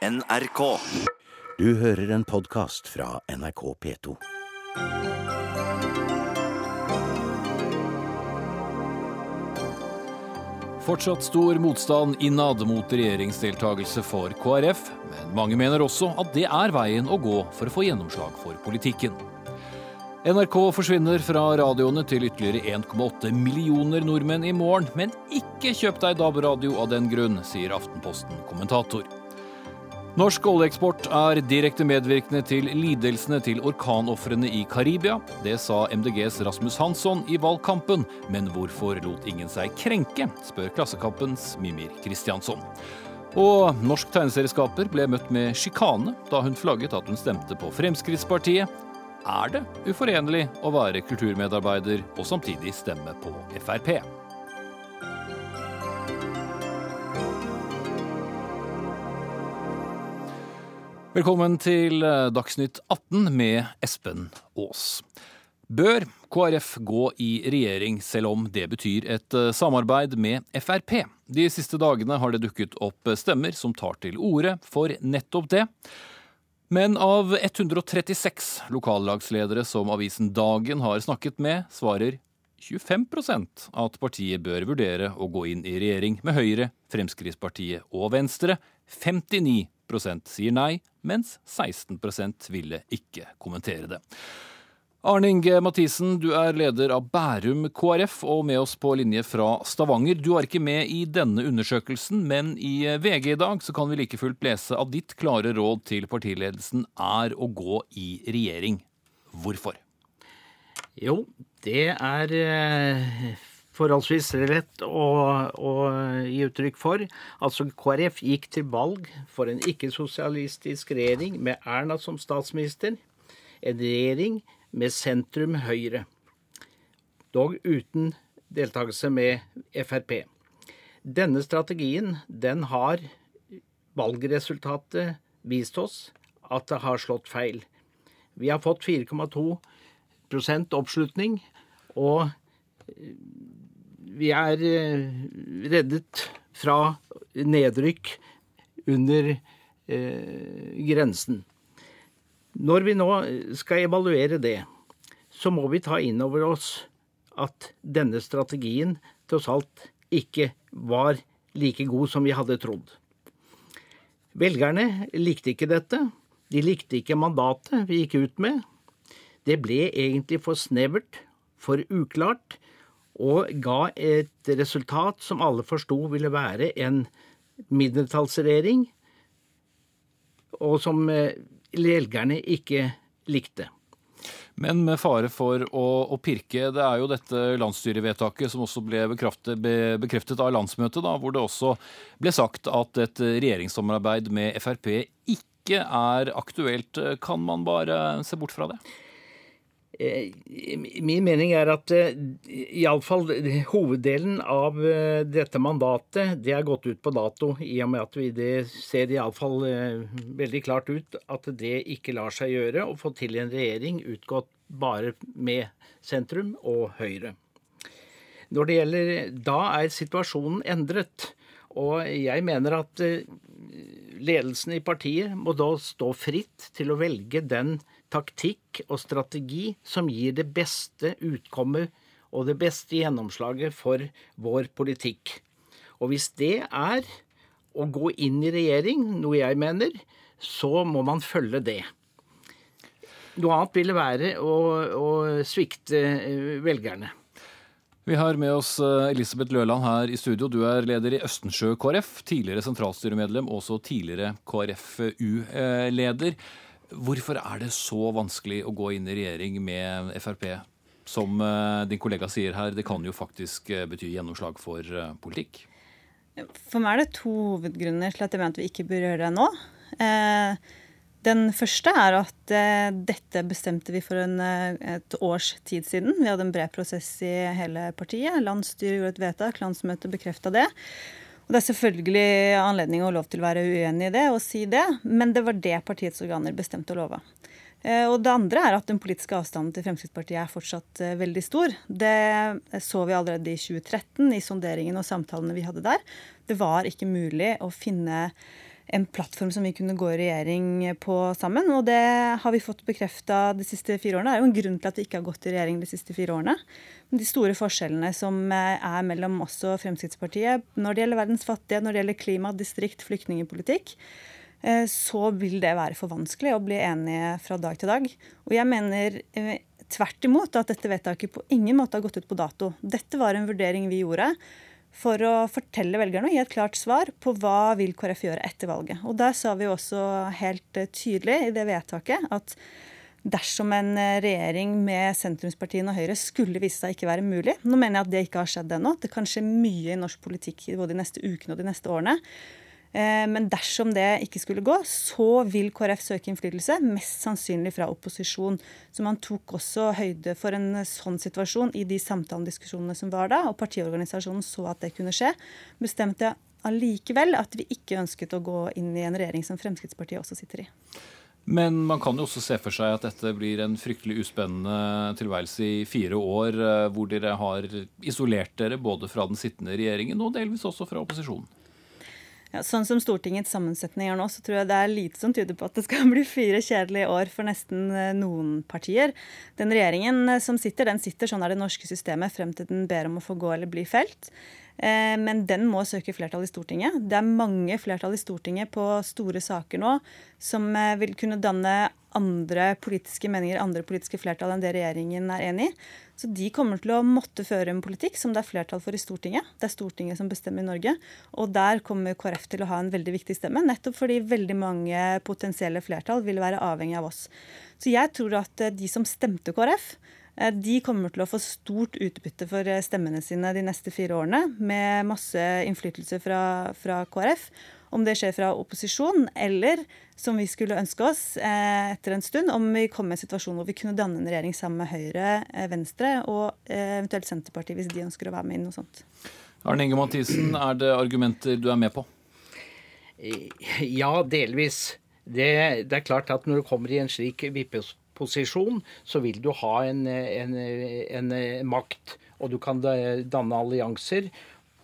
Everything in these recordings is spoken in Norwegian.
NRK. Du hører en podkast fra NRK P2. Fortsatt stor motstand innad mot regjeringsdeltakelse for KrF, men mange mener også at det er veien å gå for å få gjennomslag for politikken. NRK forsvinner fra radioene til ytterligere 1,8 millioner nordmenn i morgen, men ikke kjøp deg DAB-radio av den grunn, sier Aftenposten-kommentator. Norsk oljeeksport er direkte medvirkende til lidelsene til orkanofrene i Karibia. Det sa MDGs Rasmus Hansson i valgkampen, men hvorfor lot ingen seg krenke, spør Klassekampens Mimir Kristiansson. Og norsk tegneserieskaper ble møtt med sjikane da hun flagget at hun stemte på Fremskrittspartiet. Er det uforenlig å være kulturmedarbeider og samtidig stemme på Frp? Velkommen til eh, Dagsnytt 18 med Espen Aas. Bør KrF gå i regjering selv om det betyr et eh, samarbeid med Frp? De siste dagene har det dukket opp stemmer som tar til orde for nettopp det. Men av 136 lokallagsledere som avisen Dagen har snakket med, svarer 25% at partiet bør vurdere å gå inn i regjering med Høyre, Fremskrittspartiet og Venstre. 59 sier nei, mens 16% ville ikke kommentere det. Arne Inge Mathisen, du er leder av Bærum KrF og med oss på linje fra Stavanger. Du er ikke med i denne undersøkelsen, men i VG i dag så kan vi like fullt lese at ditt klare råd til partiledelsen er å gå i regjering. Hvorfor? Jo, det er eh, forholdsvis lett å, å, gi uttrykk for. Altså KrF gikk til valg for en ikke-sosialistisk regjering med Erna som statsminister. En regjering med sentrum Høyre. Dog uten deltakelse med Frp. Denne strategien, den har valgresultatet vist oss at det har slått feil. Vi har fått 4,2% oppslutning, og vi er eh, reddet fra nedrykk under eh, grensen. Når vi nå skal evaluere det, så må vi ta inn over oss at denne strategien tross alt ikke var like god som vi hadde trodd. Velgerne likte ikke dette. De likte ikke mandatet vi gikk ut med. Det ble egentlig for snevert, for uklart, og ga et resultat som alle forsto ville være en mindretallsregjering, og som eh, velgerne ikke likte. Men med fare for å, å, pirke, det er jo dette landsstyrevedtaket som også ble bekreftet, be, bekreftet av landsmøtet, da, hvor det også ble sagt at et regjeringssamarbeid med Frp ikke er aktuelt. Kan man bare se bort fra det? Eh, min mening er at eh, iallfall hoveddelen av eh, dette mandatet det er gått ut på dato, i og med at vi det ser iallfall veldig klart ut at det ikke lar seg gjøre å få til en regjering utgått bare med sentrum og Høyre. Når det gjelder Da er situasjonen endret. Og jeg mener at ledelsen i partiet må da stå fritt til å velge den taktikk og strategi som gir det beste utkommet og det beste gjennomslaget for vår politikk. Og hvis det er å gå inn i regjering, noe jeg mener, så må man følge det. Noe annet ville være å, å svikte eh, velgerne. Vi har med oss eh, Elisabeth Løland her i studio. Du er leder i Østensjø KrF, tidligere sentralstyremedlem, også tidligere KrFU-leder. Hvorfor er det så vanskelig å gå inn i regjering med Frp? Som eh, din kollega sier her, det kan jo faktisk eh, bety gjennomslag for eh, politikk. For meg er det to hovedgrunner til at jeg mener at vi ikke bør gjøre det nå. Den første er at dette bestemte vi for en, et års tid siden. Vi hadde en bred prosess i hele partiet. Landsstyret gjorde et vedtak, landsmøtet bekrefta det. Og Det er selvfølgelig anledning og lov til å være uenig i det og si det, men det var det partiets organer bestemte å love. Eh, og det andre er at den politiske avstanden til Fremskrittspartiet er fortsatt eh, veldig stor. Det så vi allerede i 2013 i sonderingen og samtalene vi hadde der. Det var ikke mulig å finne en plattform som vi kunne gå i regjering på sammen. Og det har vi fått bekrefta de siste fire årene. Det er jo en grunn til at vi ikke har gått i regjering de siste fire årene. De store forskjellene som er mellom oss og Fremskrittspartiet når det gjelder verdens fattige, når det gjelder klima, distrikt, flyktningpolitikk, eh, så vil det være for vanskelig å bli enige fra dag til dag. Og jeg mener eh, tvert imot at dette vedtaket på ingen måte har gått ut på dato. Dette var en vurdering vi gjorde for å fortelle velgerne og gi et klart svar på hva vil KrF gjøre etter valget. Og Der sa vi også helt eh, tydelig i det vedtaket at dersom en eh, regjering med sentrumspartiene og Høyre skulle vise seg ikke være mulig Nå mener jeg at det ikke har skjedd ennå. Det kan skje mye i norsk politikk både de neste ukene og de neste årene. Eh, men dersom det ikke skulle gå, så vil KrF søke innflytelse, mest sannsynlig fra opposisjon. Så man tok også høyde for en sånn situasjon i de samtalediskusjonene som var da, og partiorganisasjonen så at det kunne skje. Bestemte allikevel at vi ikke ønsket å gå inn i en regjering som Fremskrittspartiet også sitter i. Men man kan jo også se for seg at dette blir en fryktelig uspennende tilværelse i fire år, eh, hvor dere har isolert dere både fra den sittende regjeringen og delvis også fra opposisjonen. Ja, sånn som Stortingets sammensetning er nå, så tror jeg det er lite som tyder på at det skal bli fire kjedelige år for nesten eh, noen partier. Den regjeringen eh, som sitter, den sitter sånn er det norske systemet frem til den ber om å få gå eller bli felt. Eh, men den må søke flertall i Stortinget. Det er mange flertall i Stortinget på store saker nå som vil kunne danne andre politiske meninger, andre politiske flertall enn det regjeringen er enig i. Så de kommer til å måtte føre en politikk som det er flertall for i Stortinget. Det er Stortinget som bestemmer i Norge. Og der kommer KrF til å ha en veldig viktig stemme, nettopp fordi veldig mange potensielle flertall vil være avhengig av oss. Så jeg tror at eh, de som stemte KrF, eh, de kommer til å få stort utbytte for eh, stemmene sine de neste fire årene, med masse innflytelse fra, fra KrF. Om det skjer fra opposisjon, eller som vi skulle ønske oss eh, etter en stund, om vi kommer i en situasjon hvor vi kunne danne en regjering sammen med Høyre, eh, Venstre og eh, eventuelt Senterpartiet, hvis de ønsker å være med i noe sånt. Arne Inge Mathisen, er det argumenter du er med på? Ja, delvis. Det, det er klart at når du kommer i en slik vippeposisjon, så vil du ha en, en, en makt, og du kan danne allianser.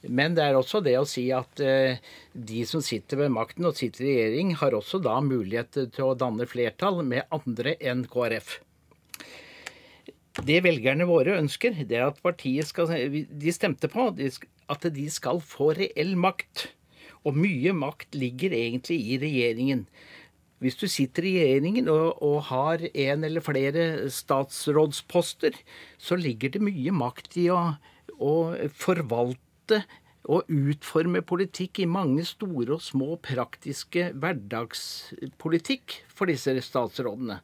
Men det er også det å si at eh, de som sitter ved makten og sitter i regjering, har også da mulighet til å danne flertall med andre enn KrF. Det velgerne våre ønsker, det er at partiet skal De stemte på at de skal få reell makt. Og mye makt ligger egentlig i regjeringen. Hvis du sitter i regjeringen og, og, har en eller flere statsrådsposter, så ligger det mye makt i å, å forvalte beslutte og utforme politikk i mange store og små praktiske hverdagspolitikk for disse statsrådene.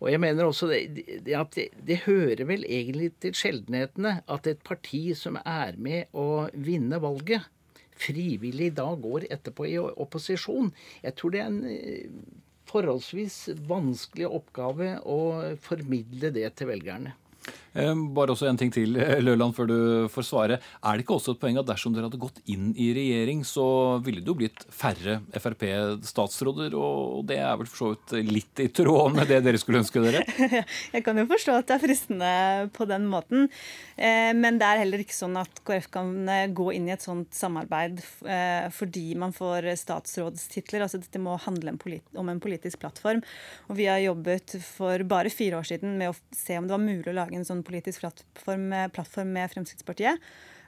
Og jeg mener også det, at det, det, hører vel egentlig til sjeldenhetene at et parti som er med å vinne valget, frivillig da går etterpå i opposisjon. Jeg tror det er en eh, forholdsvis vanskelig oppgave å formidle det til velgerne. Bare også en ting til, eh, Løland, før du får svare. Er det ikke også et poeng at dersom dere hadde gått inn i regjering, så ville det jo blitt færre Frp-statsråder, og det er vel for så vidt litt i tråd med det dere skulle ønske dere? Jeg kan jo forstå at det er fristende på den måten, eh, men det er heller ikke sånn at KrF kan eh, gå inn i et sånt samarbeid fordi man får statsrådstitler. Altså dette må handle om en politisk plattform. Og vi har jobbet for bare fire år siden med å se om det var mulig å lage en sånn politisk plattform, plattform med Fremskrittspartiet.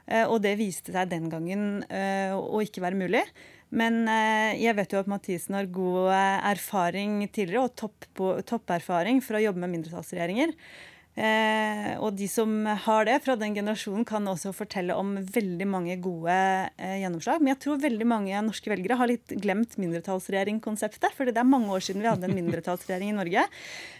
Eh, og det viste seg den gangen eh, å ikke være mulig. Men eh, jeg vet jo at Mathisen har god erfaring tidligere, og topp topperfaring for å jobbe med mindretallsregjeringer. Eh, og de som har det fra den generasjonen, kan også fortelle om veldig mange gode eh, gjennomslag. Men jeg tror veldig mange norske velgere har litt glemt mindretallsregjeringkonseptet. For det er mange år siden vi hadde en mindretallsregjering i Norge.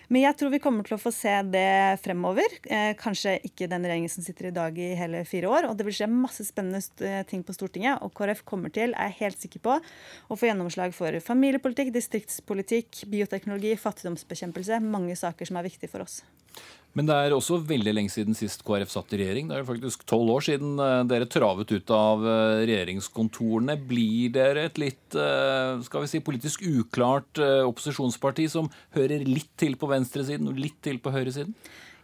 Men jeg tror vi kommer til å få se det fremover. Eh, kanskje ikke den regjeringen som sitter i dag i hele fire år. Og det vil skje masse spennende eh, ting på Stortinget. Og KrF kommer til, er jeg helt sikker på, å få gjennomslag for familiepolitikk, distriktspolitikk, bioteknologi, fattigdomsbekjempelse. Mange saker som er viktige for oss. Men det er også veldig lenge siden sist KrF satt i regjering. Det er faktisk tolv år siden eh, dere travet ut av eh, regjeringskontorene. Blir dere et litt eh, skal vi si, politisk uklart opposisjonsparti som hører litt til på venstresiden og litt til på høyresiden?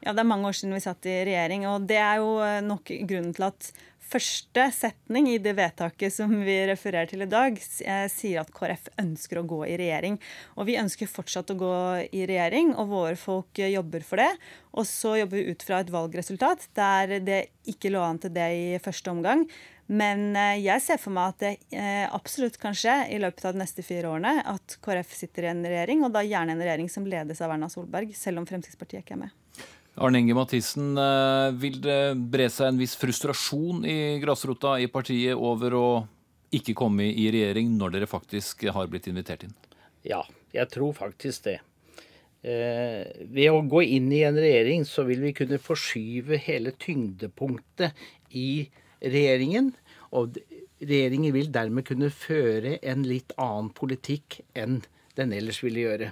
Ja, Det er mange år siden vi satt i regjering, og det er jo nok grunnen til at første setning i det vedtaket som vi refererer til i dag, eh, sier at KrF ønsker å gå i regjering. Og vi ønsker fortsatt å gå i regjering, og våre folk jobber for det. Og så jobber vi ut fra et valgresultat der det ikke lå an til det i første omgang. Men eh, jeg ser for meg at det eh, absolutt kan skje i løpet av de neste fire årene at KrF sitter i en regjering, og da gjerne en regjering som ledes av Erna Solberg, selv om Fremskrittspartiet ikke er med. Arne Inge Mathisen, eh, vil det bre seg en viss frustrasjon i grasrota i partiet over å ikke komme i regjering når dere faktisk har blitt invitert inn? Ja, jeg tror faktisk det. Eh, ved å gå inn i en regjering så vil vi kunne forskyve hele tyngdepunktet i regjeringen. Og regjeringen vil dermed kunne føre en litt annen politikk enn den ellers ville gjøre.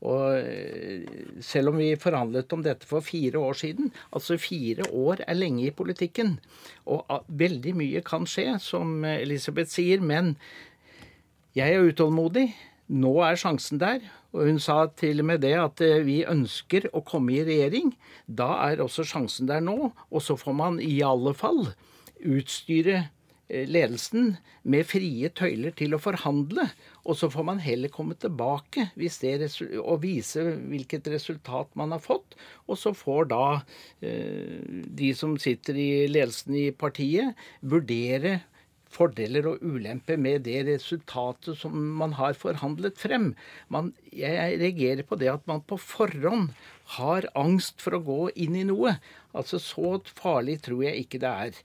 Og eh, selv om vi forhandlet om dette for fire år siden Altså fire år er lenge i politikken. Og veldig mye kan skje, som Elisabeth sier. Men jeg er utålmodig. Nå er sjansen der. Og hun sa til og med det at eh, vi ønsker å komme i regjering. Da er også sjansen der nå. Og så får man i alle fall utstyre ledelsen med frie tøyler til å forhandle. Og så får man heller komme tilbake og vise hvilket resultat man har fått. Og så får da eh, de som sitter i ledelsen i partiet, vurdere fordeler og ulemper med det resultatet som man har forhandlet frem. Man, jeg reagerer på det at man på forhånd har angst for å gå inn i noe. Altså Så farlig tror jeg ikke det er.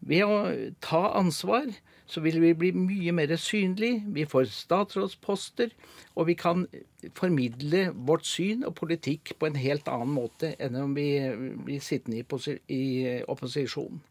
Ved å ta ansvar så vil vi bli mye mer synlige. Vi får statsrådsposter, og vi kan formidle vårt syn og politikk på en helt annen måte enn om vi blir sittende i, opposisjon.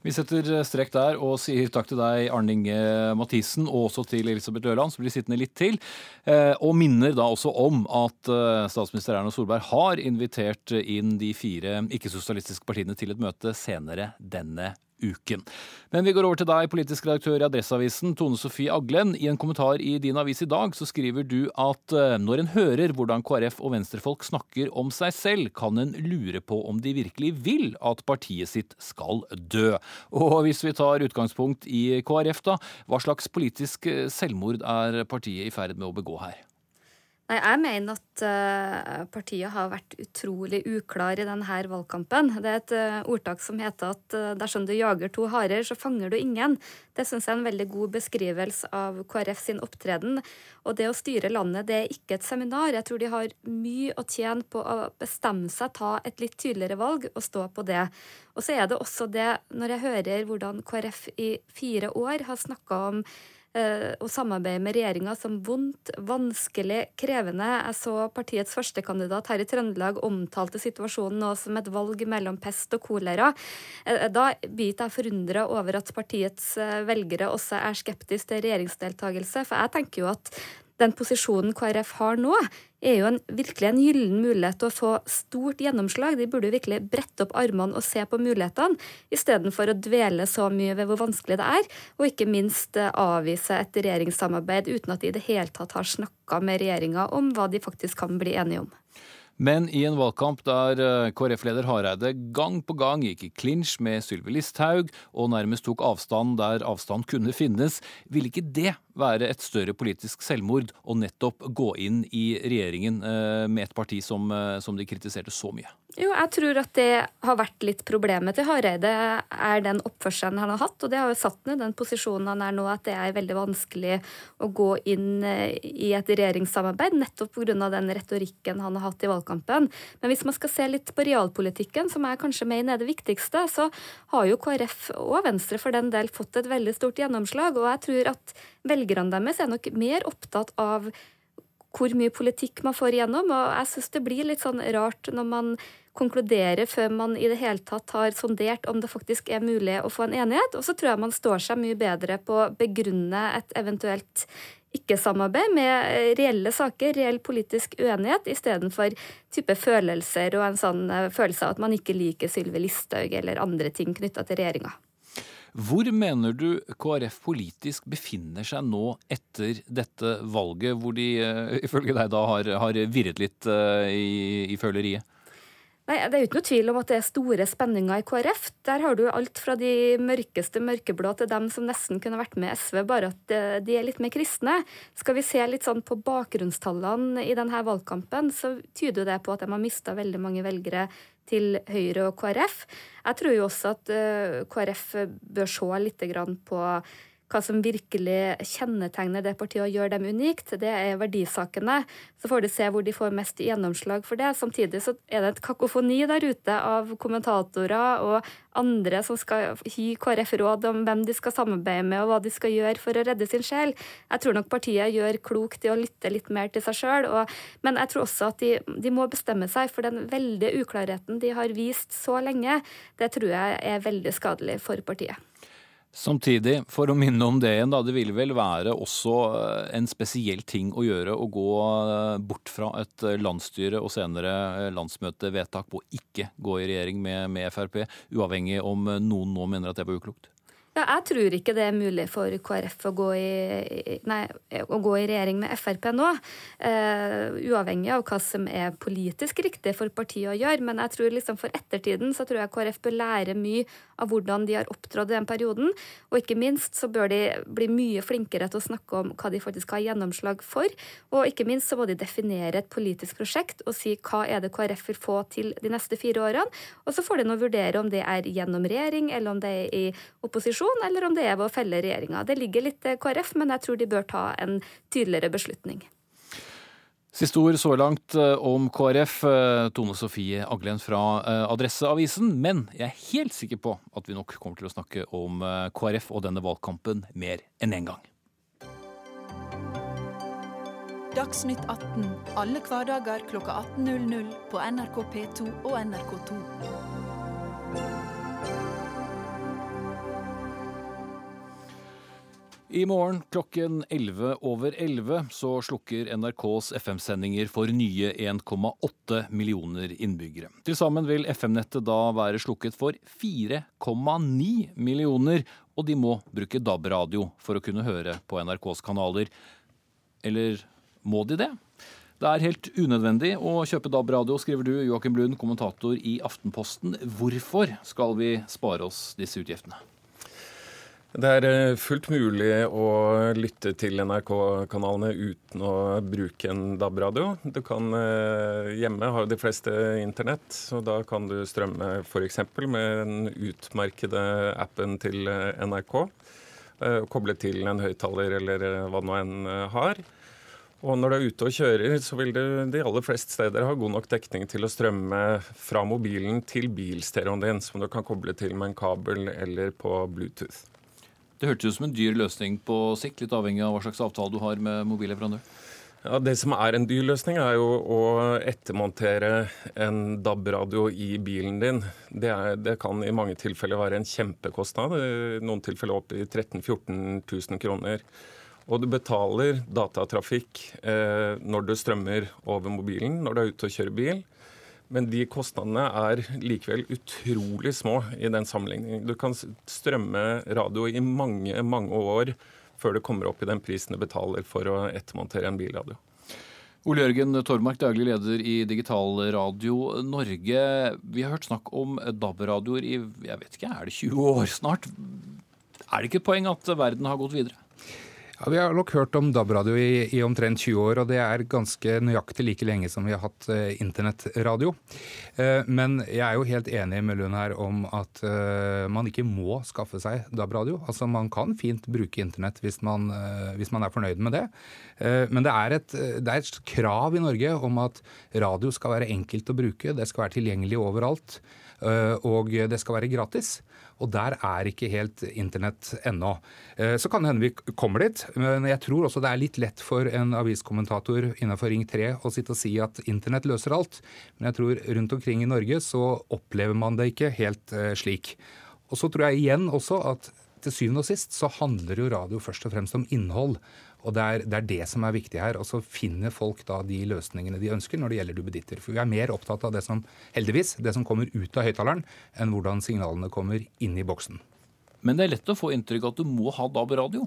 Vi setter strekk der og sier takk til deg, Arne Inge Mathisen, og også til Elisabeth Løland, som blir sittende litt til. Eh, og minner da også om at eh, statsminister Erna Solberg har invitert inn de fire ikke-sosialistiske partiene til et møte senere denne uken. Men vi går over til deg, politisk redaktør i Adresseavisen, Tone Sofie Aglen. I en kommentar i din avis i dag så skriver du at eh, når en hører hvordan KrF og venstrefolk snakker om seg selv, kan en lure på om de virkelig vil at partiet sitt skal dø. Og hvis vi tar utgangspunkt i KrF, da, hva slags politisk eh, selvmord er partiet i ferd med å begå her? Nei, Jeg mener at uh, partiet har vært utrolig uklar i denne valgkampen. Det er et uh, ordtak som heter at uh, dersom du jager to harer, så fanger du ingen. Det syns jeg er en veldig god beskrivelse av KrF sin opptreden. Og det å styre landet, det er ikke et seminar. Jeg tror de har mye å tjene på å bestemme seg, ta et litt tydeligere valg og stå på det. Og så er det også det, når jeg hører hvordan KrF i fire år har snakka om å samarbeide med regjeringa som vondt, vanskelig, krevende. Jeg så partiets førstekandidat her i Trøndelag omtalte situasjonen nå som et valg mellom pest og kolera. Eh, da blir jeg forundra over at partiets eh, velgere også er skeptiske til regjeringsdeltakelse. For jeg tenker jo at den posisjonen KrF har nå, er jo en, virkelig en gyllen mulighet til å få stort gjennomslag. De burde virkelig brette opp armene og se på mulighetene, istedenfor å dvele så mye ved hvor vanskelig det er, og ikke minst eh, avvise et regjeringssamarbeid uten at de i det hele tatt har snakka med regjeringa om hva de faktisk kan bli enige om. Men i en valgkamp der eh, KrF-leder Hareide gang på gang gikk i klinsj med Sylvi Listhaug og nærmest tok avstand der avstand kunne finnes, ville ikke det være et større politisk selvmord å nettopp gå inn i regjeringen eh, med et parti som, eh, som de kritiserte så mye? Jo, jeg tror at det har vært litt problemet til Hareide, er den oppførselen han har hatt. Og det har jo satt ned den posisjonen han er nå, at det er veldig vanskelig å gå inn eh, i et regjeringssamarbeid, nettopp pga. den retorikken han har hatt i valgkampen. Men hvis man skal se litt på realpolitikken, som er kanskje mener er det viktigste, så har jo KrF og Venstre for den del fått et veldig stort gjennomslag. Og jeg tror at velgerne deres er nok mer opptatt av hvor mye politikk man får igjennom. Og jeg syns det blir litt sånn rart når man konkludere før man i det hele tatt har sondert om det faktisk er mulig å få en enighet. Og så tror jeg man står seg mye bedre på å begrunne et eventuelt ikke-samarbeid med reelle saker, reell politisk uenighet, istedenfor type følelser og en sånn eh, følelse av at man ikke liker Sylvi Listhaug eller andre ting knytta til regjeringa. Hvor mener du KrF politisk befinner seg nå etter dette valget, hvor de eh, ifølge deg da har, har virret litt i, i føleriet? Nei, Det er jo ikke noe tvil om at det er store spenninger i KrF. Der har du alt fra de mørkeste mørkeblå til dem som nesten kunne vært med SV, bare at de er litt mer kristne. Skal vi se litt sånn på bakgrunnstallene i denne valgkampen, så tyder det på at de har mista veldig mange velgere til Høyre og KrF. Jeg tror jo også at eh, KrF bør se litt på hva som virkelig kjennetegner det partiet og gjør dem unikt, det er verdisakene. Så får du se hvor de får mest gjennomslag for det. Samtidig så er det et kakofoni der ute av kommentatorer og andre som skal gi KrF råd om hvem de skal samarbeide med og hva de skal gjøre for å redde sin sjel. Jeg tror nok partiet gjør klokt i å lytte litt mer til seg sjøl, men jeg tror også at de, de må bestemme seg, for den veldige uklarheten de har vist så lenge, det tror jeg er veldig skadelig for partiet. Samtidig, for å minne om det igjen, da, det ville vel være også eh, en spesiell ting å gjøre å gå eh, bort fra et eh, landsstyre og senere landsmøtevedtak på å ikke gå i regjering med, med Frp, uavhengig om noen nå mener at det var uklokt? Ja, jeg tror ikke det er mulig for KrF å gå i, nei, å gå i regjering med Frp nå. Uh, uavhengig av hva som er politisk riktig for partiet å gjøre. Men jeg tror liksom for ettertiden så tror jeg KrF bør lære mye av hvordan de har opptrådt i den perioden. Og ikke minst så bør de bli mye flinkere til å snakke om hva de faktisk har gjennomslag for. Og ikke minst så må de definere et politisk prosjekt og si hva er det KrF vil få til de neste fire årene. Og så får de nå vurdere om det er gjennom regjering, eller om det er i opposisjon opposisjon, eller om det er ved å felle regjeringa. Det ligger litt til KrF, men jeg tror de bør ta en tydeligere beslutning. Siste ord så langt eh, om KrF, eh, Tone Sofie Aglen fra eh, Adresseavisen. Men jeg er helt sikker på at vi nok kommer til å snakke om KrF og denne valgkampen mer enn én en gang. Dagsnytt 18 alle hverdager klokka 18.00 på NRK P2 og NRK2. I morgen klokken 11 over 11 så slukker NRKs FM-sendinger for nye 1,8 millioner innbyggere. Til sammen vil FM-nettet da være slukket for 4,9 millioner, og de må bruke DAB-radio for å kunne høre på NRKs kanaler. Eller må de det? Det er helt unødvendig å kjøpe DAB-radio, skriver du, Joakim Blund, kommentator i Aftenposten. Hvorfor skal vi spare oss disse utgiftene? Det er eh, fullt mulig å lytte til NRK-kanalene uten å bruke en DAB-radio. Du kan eh, Hjemme har de fleste internett, så da kan du strømme f.eks. med den utmerkede appen til eh, NRK. Koble til en høyttaler eller hva nå enn har. Og når du er ute og kjører, så vil du de aller fleste steder ha god nok dekning til å strømme fra mobilen til bilstereoen din, som du kan koble til med en kabel eller på Bluetooth. Det hørtes ut som en dyr løsning på sikt, litt avhengig av hva slags avtale du har med mobilleverandør. Ja, Det som er en dyr løsning, er jo å ettermontere en DAB-radio i bilen din. Det, er, det, kan i mange tilfeller være en kjempekostnad, i noen tilfeller opp i 13 000-14 000 kroner. Og du betaler datatrafikk eh, når du strømmer over mobilen når du er ute og kjører bil. Men de kostnadene er likevel utrolig små i den sammenligningen. Du kan strømme radio i mange, mange år før du kommer opp i den prisen du betaler for å ettermontere en bilradio. Ole Jørgen Tormark, daglig leder i Digital Radio Norge. Vi har hørt snakk om DAB-radioer i jeg vet ikke, er det 20 år snart. Er det ikke et poeng at verden har gått videre? Ja, Vi har nok hørt om DAB-radio i, i, omtrent 20 år, og det er ganske nøyaktig like lenge som vi har hatt eh, internettradio. Eh, men jeg er jo helt enig med Lund her om at eh, man ikke må skaffe seg DAB-radio. Altså Man kan fint bruke internett hvis man, eh, hvis man er fornøyd med det. Eh, men det er, et, det er et krav i Norge om at radio skal være enkelt å bruke, det skal være tilgjengelig overalt. Eh, og det skal være gratis. Og der er ikke helt internett ennå. Eh, så kan det hende vi kommer dit, men jeg tror også det er litt lett for en aviskommentator innenfor Ring 3 å sitte og si at internett løser alt. Men jeg tror rundt omkring i Norge så opplever man det ikke helt eh, slik. Og så tror jeg igjen også at til syvende og sist så handler jo radio først og fremst om innhold. Og det er, det er, det som er viktig her. Og så finner folk da de løsningene de ønsker når det gjelder duppeditter. For vi er mer opptatt av det som, heldigvis, det som kommer ut av høyttaleren, enn hvordan signalene kommer inn i boksen. Men det er lett å få inntrykk av at du må ha DAB-radio?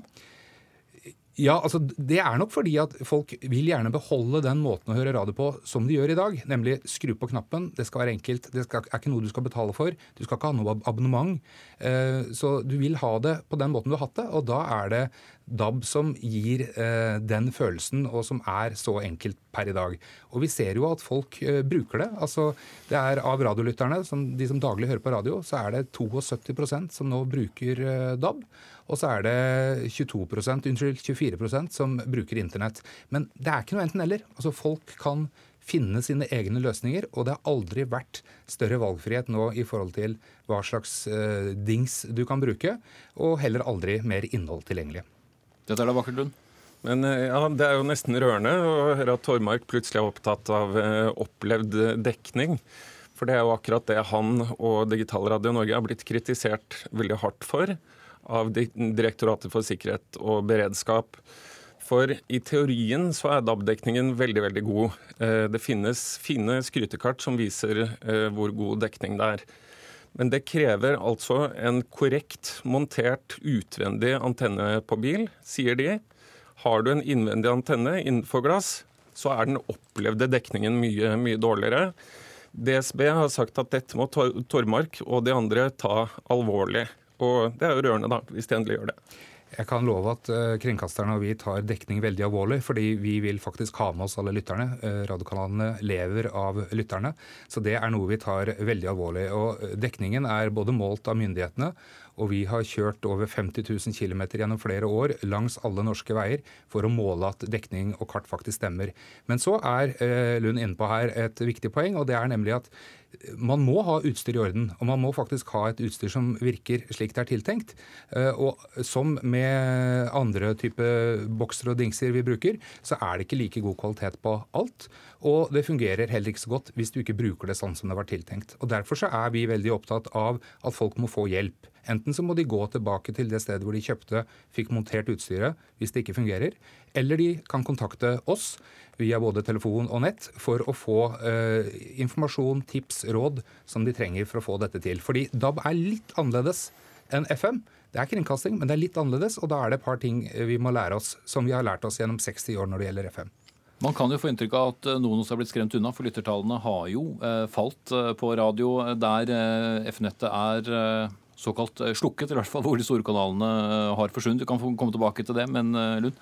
Ja, altså Det er nok fordi at folk vil gjerne beholde den måten å høre radio på som de gjør i dag. Nemlig skru på knappen. Det skal være enkelt. Det skal, er ikke noe du skal betale for. Du skal ikke ha noe abonnement. Eh, så du vil ha det på den måten du har hatt det. Og da er det DAB som gir eh, den følelsen, og som er så enkelt per i dag. Og vi ser jo at folk eh, bruker det. Altså det er Av radiolytterne, som, de som daglig hører på radio, så er det 72% som nå bruker DAB. Og så er det 22% unnskyld, 24% som bruker internett. Men det er ikke noe enten-eller. Altså Folk kan finne sine egne løsninger, og det har aldri vært større valgfrihet nå i forhold til hva slags uh, dings du kan bruke, og heller aldri mer innhold tilgjengelig. Dette er da vakkert, Lund. Men eh, ja, Det er jo nesten rørende å høre at Tormark plutselig er opptatt av uh, opplevd dekning. For det er jo akkurat det han og Digitalradio Norge har blitt kritisert veldig hardt for av Direktoratet for sikkerhet og beredskap. For i teorien så er DAB-dekningen veldig veldig god. Eh, det finnes fine skrytekart som viser eh, hvor god dekning det er. Men det krever altså en korrekt montert utvendig antenne på bil, sier de. Har du en innvendig antenne innenfor glass, så er den opplevde dekningen mye, mye dårligere. DSB har sagt at dette må Tormark og de andre ta alvorlig. Og det er jo rørende, da, hvis de endelig gjør det. Jeg kan love at uh, kringkasterne og vi tar dekning veldig alvorlig, fordi vi vil faktisk ha med oss alle lytterne. Uh, radiokanalene lever av lytterne, så det er noe vi tar veldig alvorlig. Og eh, dekningen er både målt av myndighetene og vi har kjørt over 50 000 km gjennom flere år langs alle norske veier for å måle at dekning og kart faktisk stemmer. Men så er eh, Lund inne på her et viktig poeng, og det er nemlig at man må ha utstyr i orden. Og man må faktisk ha et utstyr som virker slik det er tiltenkt. Eh, og som med andre type bokser og dingser vi bruker, så er det ikke like god kvalitet på alt. Og det fungerer heller ikke så godt hvis du ikke bruker det sånn som det var tiltenkt. Og Derfor så er vi veldig opptatt av at folk må få hjelp. Enten så må de gå tilbake til det stedet hvor de kjøpte, fikk montert utstyret hvis det ikke fungerer, eller de kan kontakte oss via både telefon og nett for å få eh, informasjon, tips, råd som de trenger for å få dette til. Fordi DAB er litt annerledes enn FM. Det er kringkasting, men det er litt annerledes, og da er det et par ting vi må lære oss, som vi har lært oss gjennom 60 år når det gjelder FM. Man kan jo få inntrykk av at noen også har blitt skremt unna, for lyttertallene har jo eh, falt eh, på radio der eh, F-nettet er eh, såkalt eh, slukket, i hvert fall hvor de store kanalene eh, har forsvunnet. Du kan komme tilbake til det, men eh, Lund?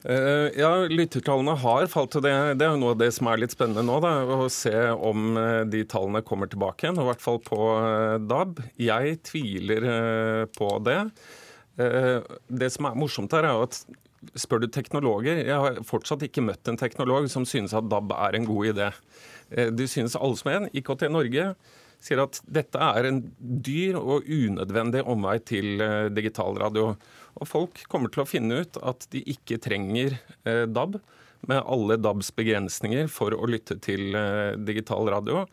Uh, ja, lyttertallene har falt. det. Det er noe av det som er litt spennende nå. Da, å se om de tallene kommer tilbake igjen, i hvert fall på DAB. Jeg tviler på det. Det som er morsomt her, er at spør du teknologer Jeg har fortsatt ikke møtt en teknolog som synes at DAB er en god idé. De synes alle som en. IKT Norge sier at dette er en dyr og unødvendig omvei til eh, digitalradio. Og folk kommer til å finne ut at de ikke trenger eh, DAB med alle DABs begrensninger for å lytte til eh, digital radio.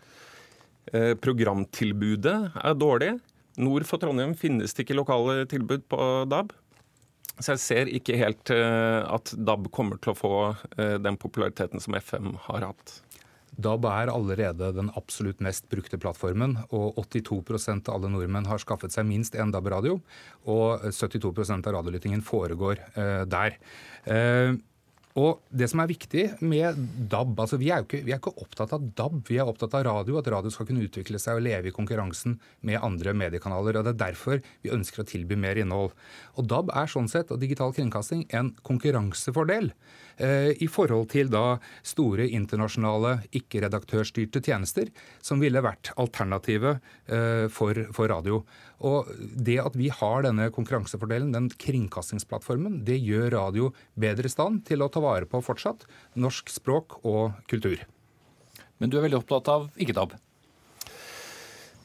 Programtilbudet er dårlig. Nord for Trondheim finnes det ikke lokale tilbud på DAB. Så jeg ser ikke helt at DAB kommer til å få den populariteten som FM har hatt. DAB er allerede den absolutt mest brukte plattformen, og 82% av alle nordmenn har skaffet seg minst én DAB-radio. Og 72% av radiolyttingen foregår eh, der. Eh, og det som er viktig med DAB altså vi er jo ikke, vi er ikke, opptatt av DAB, vi er opptatt av radio. At radio skal kunne utvikle seg og leve i konkurransen med andre mediekanaler. og Det er derfor vi ønsker å tilby mer innhold. Og DAB er sånn sett, og digital kringkasting, en konkurransefordel. Eh, i forhold til da store internasjonale ikke-redaktørstyrte tjenester, som ville vært alternativet eh, for, for, radio. Og Det at vi har denne konkurransefordelen, den kringkastingsplattformen, det gjør radio bedre i stand til å ta vare på fortsatt norsk språk og kultur. Men du er veldig opptatt av ikke-DAB?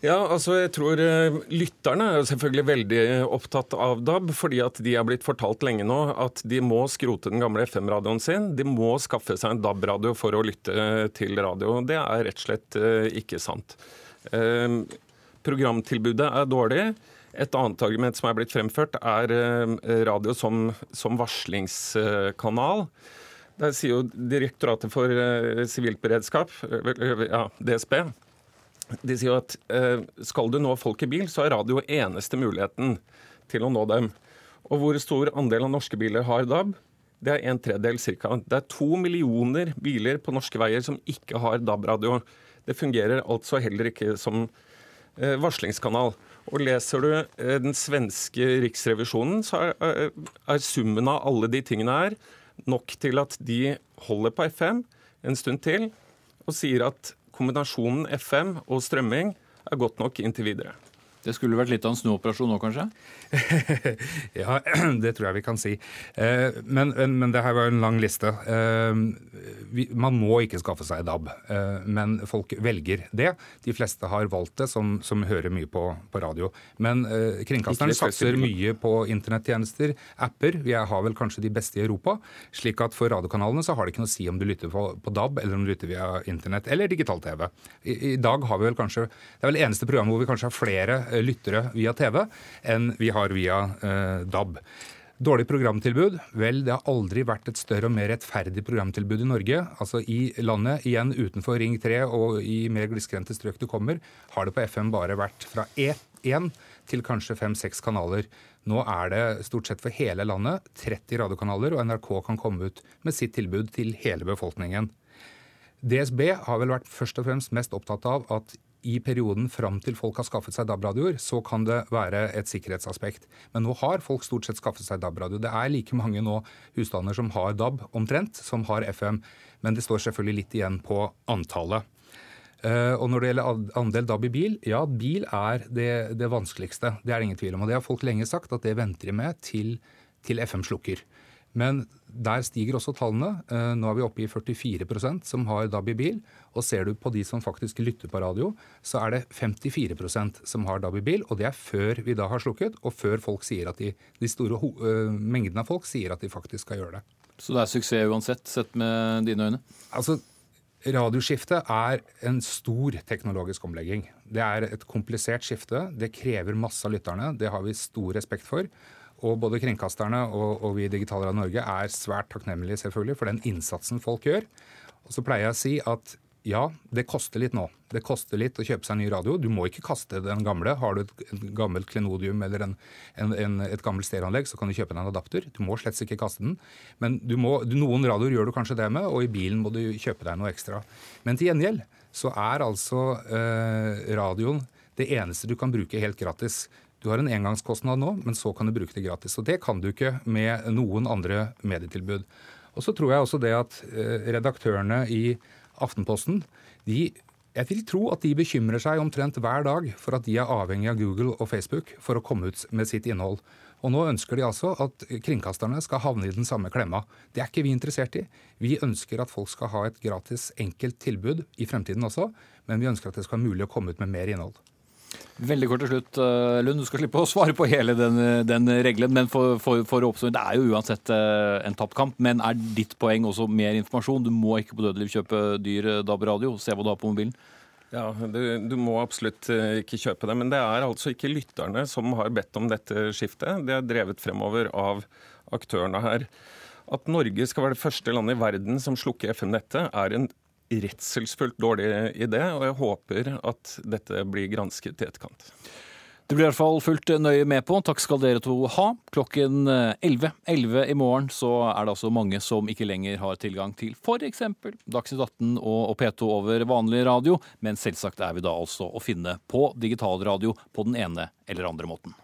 Ja, altså jeg tror uh, Lytterne er selvfølgelig veldig opptatt av DAB, fordi at de er blitt fortalt lenge nå at de må skrote den gamle FM-radioen sin. De må skaffe seg en DAB-radio for å lytte til radio. Det er rett og slett ikke sant. Uh, programtilbudet er dårlig. Et annet argument som er blitt fremført, er radio som, som varslingskanal. Der sier jo Direktoratet for sivilt beredskap, ja, DSB, de sier at eh, skal du nå folk i bil, så er radio eneste muligheten til å nå dem. Og hvor stor andel av norske biler har DAB? Det er en tredjedel ca. Det er to millioner biler på norske veier som ikke har DAB-radio. Det fungerer altså heller ikke som eh, varslingskanal. Og leser du eh, den svenske riksrevisjonen, så er, er summen av alle de tingene her nok til at de holder på FM en stund til, og sier at kombinasjonen FM og strømming er godt nok inntil videre. Det skulle vært litt av en snuoperasjon nå, kanskje? ja, det tror jeg vi kan si. Eh, men, men, det her var en lang liste. Eh, man må ikke skaffe seg DAB, eh, men folk velger det. De fleste har valgt det, som, som hører mye på, på radio. Men kringkasteren satser mye på internettjenester, apper. Vi har vel kanskje de beste i Europa. slik at for radiokanalene så har det ikke noe å si om du lytter på, på DAB, eller om du lytter via internett eller digital-TV. I, I, dag har vi vel kanskje Det er vel eneste programmet hvor vi kanskje har flere lyttere via TV enn vi har via eh, DAB. Dårlig programtilbud? Vel, det har aldri vært et større og mer rettferdig programtilbud i Norge. Altså I landet, igjen utenfor Ring 3 og i mer grisgrendte strøk du kommer, har det på FM bare vært fra én til kanskje fem-seks kanaler. Nå er det stort sett for hele landet 30 radiokanaler, og NRK kan komme ut med sitt tilbud til hele befolkningen. DSB har vel vært først og fremst mest opptatt av at i perioden fram til folk har skaffet seg DAB-radioer, så kan det være et sikkerhetsaspekt. Men nå har folk stort sett skaffet seg DAB-radio. Det er like mange nå husstander som har DAB, omtrent, som har FM. Men det står selvfølgelig litt igjen på antallet. Uh, og når det gjelder andel DAB i bil, ja, bil er det, det, vanskeligste. Det er det ingen tvil om. Og det har folk lenge sagt, at det venter de med til, til FM slukker. Men der stiger også tallene. Uh, nå er vi oppe i 44% som har DAB i bil. Og ser du på de som faktisk lytter på radio, så er det 54% som har DAB i bil. Og det er før vi da har slukket, og før folk sier at de, de store uh, mengdene av folk sier at de faktisk skal gjøre det. Så det er suksess uansett, sett med dine øyne? Altså, Radioskiftet er en stor teknologisk omlegging. Det er et komplisert skifte. Det krever masse av lytterne. Det har vi stor respekt for. Og både kringkasterne og, og vi i Digitalradio Norge er svært takknemlige selvfølgelig for den innsatsen folk gjør. Og så pleier jeg å si at ja, det koster litt nå. Det koster litt å kjøpe seg en ny radio. Du må ikke kaste den gamle. Har du et gammelt klenodium eller en, en, en, et gammelt stereoanlegg, så kan du kjøpe deg en adapter. Du må slett ikke kaste den. Men må, noen radioer gjør du kanskje det med, og i bilen må du kjøpe deg noe ekstra. Men til gjengjeld så er altså eh, radioen det eneste du kan bruke helt gratis. Du har en engangskostnad nå, men så kan du bruke det gratis. Og det kan du ikke med noen andre medietilbud. Og så tror jeg også det at eh, redaktørene i Aftenposten de jeg vil tro at de bekymrer seg omtrent hver dag for at de er avhengig av Google og Facebook for å komme ut med sitt innhold. Og nå ønsker de altså at kringkasterne skal havne i den samme klemma. Det er ikke vi interessert i. Vi ønsker at folk skal ha et gratis, enkelt tilbud i fremtiden også, men vi ønsker at det skal være mulig å komme ut med mer innhold. Veldig kort til slutt, eh, Lund. Du skal slippe å svare på hele den, den regelen. Men for, for, for å oppsummere, det er jo uansett eh, en tapt kamp. Men er ditt poeng også mer informasjon? Du må ikke på dødeliv kjøpe dyr eh, DAB-radio. Se hva du har på mobilen. Ja, du, du, må absolutt ikke kjøpe det. Men det er altså ikke lytterne som har bedt om dette skiftet. Det er drevet fremover av aktørene her. At Norge skal være det første landet i verden som slukker FM-nettet, er en redselsfullt dårlig idé, og jeg håper at dette blir gransket i etterkant. Det blir i hvert fall fulgt nøye med på. Takk skal dere to ha. Klokken 11, 11 i morgen så er det altså mange som ikke lenger har tilgang til f.eks. Dagsnytt 18 og P2 over vanlig radio, men selvsagt er vi da altså å finne på digitalradio på den ene eller andre måten.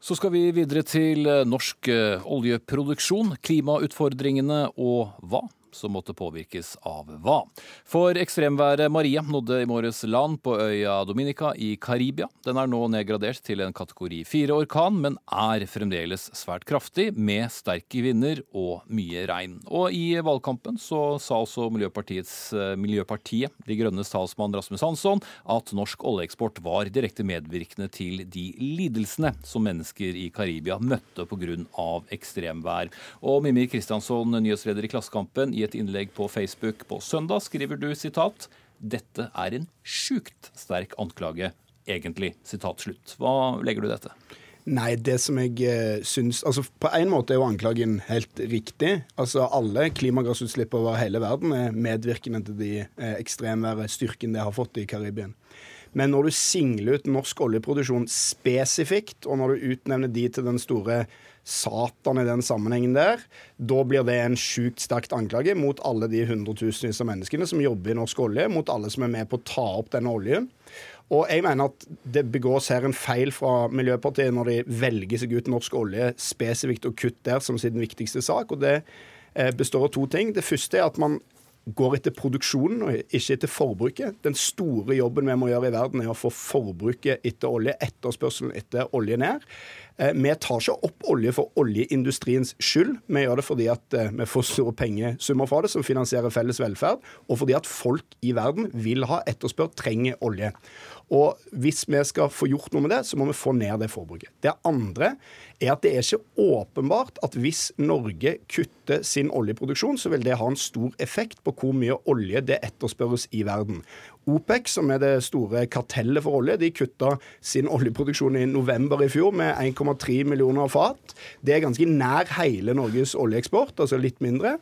Så skal vi videre til norsk eh, oljeproduksjon, klimautfordringene og hva som måtte påvirkes av hva. For ekstremværet Maria nådde i morges land på øya Dominica i Karibia. Den er nå nedgradert til en kategori fire orkan, men er fremdeles svært kraftig, med sterke vinder og mye regn. Og i valgkampen så sa også eh, Miljøpartiet De Grønnes talsmann Rasmus Hansson at norsk oljeeksport var direkte medvirkende til de lidelsene som mennesker i Karibia møtte pga. ekstremvær. Og Mimir Kristiansson, nyhetsleder i Klassekampen, et innlegg på Facebook på søndag skriver du sitat dette er en sjukt sterk anklage, egentlig. Sitat slutt. Hva legger du i dette? Nei, det som jeg eh, syns altså På en måte er jo anklagen helt riktig. Altså Alle klimagassutslipp over hele verden er medvirkende til de eh, ekstremværstyrken det har fått i Karibien. Men når du singler ut norsk oljeproduksjon spesifikt, og når du utnevner de til den store Satan i den sammenhengen der, da blir det en sjukt sterkt anklage mot alle de hundretusenvis av menneskene som jobber i norsk olje, mot alle som er med på å ta opp denne oljen. Og jeg mener at det begås her en feil fra Miljøpartiet når de velger seg ut norsk olje spesifikt og kutt der som sin viktigste sak. og det eh, består av to ting. Det første er at man går etter produksjonen og ikke etter forbruket. Den store jobben vi må gjøre i verden, er å få forbruket etter olje, etterspørselen etter olje ned. Eh, vi tar ikke opp olje for oljeindustriens skyld. Vi gjør det fordi at eh, vi får store pengesummer fra det som finansierer felles velferd, og fordi at folk i verden vil ha etterspør, trenger olje. Og hvis vi skal få gjort noe med det, så må vi få ned det forbruket. Det andre er at det er ikke åpenbart at hvis Norge kutter sin oljeproduksjon, så vil det ha en stor effekt på hvor mye olje det etterspørres i verden. OPEC, som er det store kartellet for olje, de kutta sin oljeproduksjon i november i fjor med 1,3 millioner fat. Det er ganske nær hele Norges oljeeksport, altså litt mindre.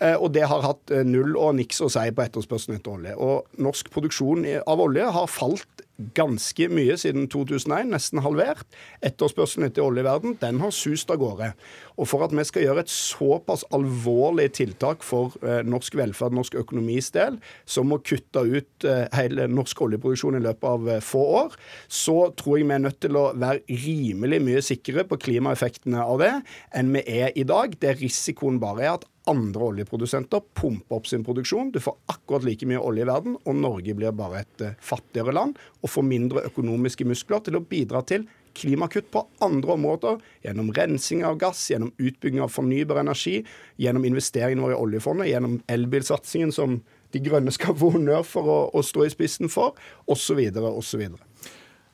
Eh, og det har hatt eh, null og niks å si på etterspørselen etter olje. Og norsk produksjon av olje har falt ganske mye siden 2001, nesten halvert. Etterspørselen etter olje i verden den har sust av gårde. Og for at vi skal gjøre et såpass alvorlig tiltak for eh, norsk velferd, norsk økonomis del, som å kutte ut hele norsk oljeproduksjon i løpet av få år, så tror jeg vi er nødt til å være rimelig mye sikre på klimaeffektene av det enn vi er i dag. Det risikoen bare er at andre oljeprodusenter pumper opp sin produksjon. Du får akkurat like mye olje i verden, og Norge blir bare et fattigere land og får mindre økonomiske muskler til å bidra til klimakutt på andre områder, gjennom rensing av gass, gjennom utbygging av fornybar energi, gjennom investeringene våre i oljefondet, gjennom elbilsatsingen som De Grønne skal få honnør for å, å stå i spissen for, osv. osv.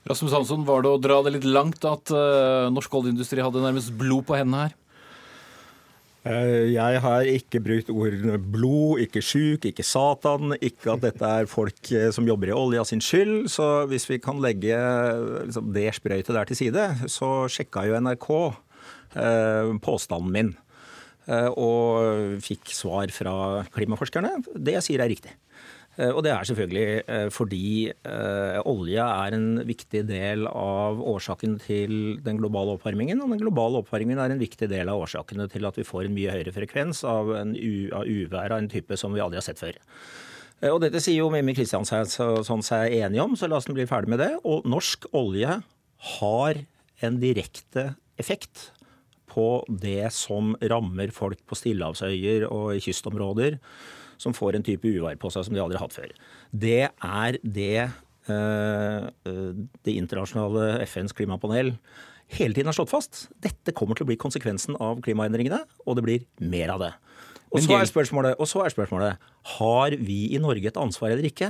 Rasmus Hansson, var det å dra det litt langt at uh, norsk oljeindustri hadde nærmest blod på hendene her? Eh, jeg har ikke brukt ordene blod, ikke sjuk, ikke Satan, ikke at dette er folk eh, som jobber i olja sin skyld. Så hvis vi kan legge liksom, det sprøytet der til side, så sjekka jo NRK eh, påstanden min. Eh, og fikk svar fra klimaforskerne. Det jeg sier er riktig. Eh, og det er selvfølgelig eh, fordi eh, olje er en viktig del av årsaken til den globale oppvarmingen. Og den globale oppvarmingen er en viktig del av årsakene til at vi får en mye høyere frekvens av, av uvær av en type som vi aldri har sett før. Og dette sier jo Mimmi Kristiansson seg enig om, så la oss bli ferdig med det. Og norsk olje har en direkte effekt på det som rammer folk på stillehavsøyer og i kystområder som får en type uvær på seg som de aldri har hatt før. Det er det eh, det internasjonale FNs klimapanel hele tiden har slått fast. Dette kommer til å bli konsekvensen av klimaendringene, og det blir mer av det. Og så, er spørsmålet, og så er spørsmålet har vi i Norge et ansvar eller ikke.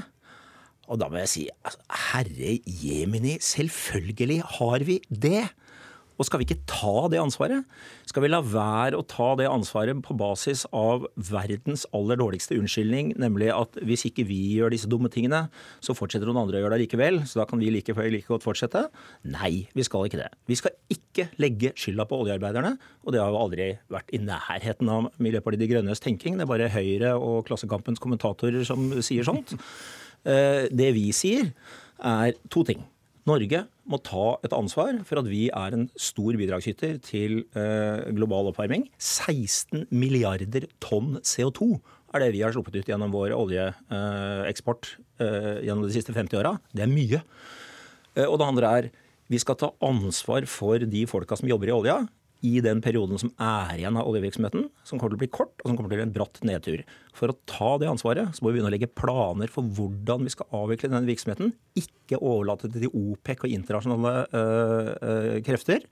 Og da må jeg si altså, herre jemini, selvfølgelig har vi det. Og skal vi ikke ta det ansvaret? Skal vi la være å ta det ansvaret på basis av verdens aller dårligste unnskyldning, nemlig at hvis ikke vi gjør disse dumme tingene, så fortsetter noen andre å gjøre det likevel, så da kan vi like, like godt fortsette? Nei, vi skal ikke det. Vi skal ikke legge skylda på oljearbeiderne, og det har jo aldri vært i nærheten av Miljøpartiet De Grønnes tenking. Det er bare Høyre og Klassekampens kommentatorer som sier sånt. Eh, det vi sier, er to ting. Norge må ta et ansvar for at vi er en stor bidragsyter til eh, global oppvarming. 16 milliarder tonn CO2 er det vi har sluppet ut gjennom vår oljeeksport eh, gjennom de siste 50 åra. Det er mye. Eh, og det andre er vi skal ta ansvar for de folka som jobber i olja, i den perioden som er igjen av oljevirksomheten, som kommer til å bli kort, og som kommer til å bli en bratt nedtur. For å ta det ansvaret, så må vi begynne å legge planer for hvordan vi skal avvikle denne virksomheten. Ikke overlate det til OPEC og internasjonale øh, øh, krefter.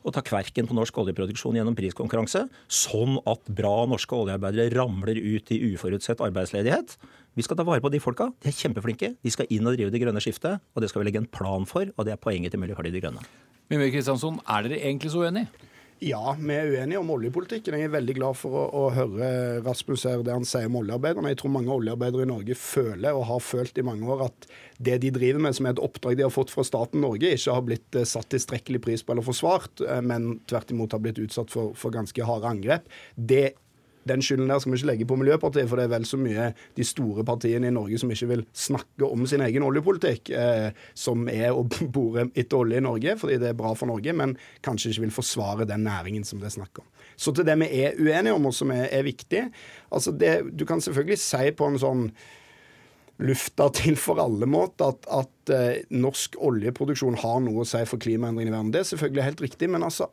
Og ta kverken på norsk oljeproduksjon gjennom priskonkurranse, sånn at bra norske oljearbeidere ramler ut i uforutsett arbeidsledighet. Vi skal ta vare på de folka. De er kjempeflinke. De skal inn og drive det grønne skiftet. Og det skal vi legge en plan for, og det er poenget til Miljøpartiet De Grønne. Mimir Kristiansson, er dere egentlig så uenige? Ja, vi er uenige om oljepolitikken. Jeg er veldig glad for å, å høre Rasmus her det han sier om oljearbeiderne. Jeg tror mange oljearbeidere i Norge føler, og har følt i mange år, at det de driver med, som er et oppdrag de har fått fra staten Norge, ikke har blitt eh, satt tilstrekkelig pris på eller forsvart, eh, men tvert imot har blitt utsatt for, for ganske harde angrep. Det den skylden der skal vi ikke legge på Miljøpartiet, for det er vel så mye de store partiene i Norge som ikke vil snakke om sin egen oljepolitikk, eh, som er å bore etter olje i Norge fordi det er bra for Norge, men kanskje ikke vil forsvare den næringen som det er snakk om. Så til det vi er uenige om, og som er, er viktig altså det, Du kan selvfølgelig si på en sånn lufta til for alle måter at, at eh, norsk oljeproduksjon har noe å si for klimaendringene i verden. Det er selvfølgelig helt riktig, men altså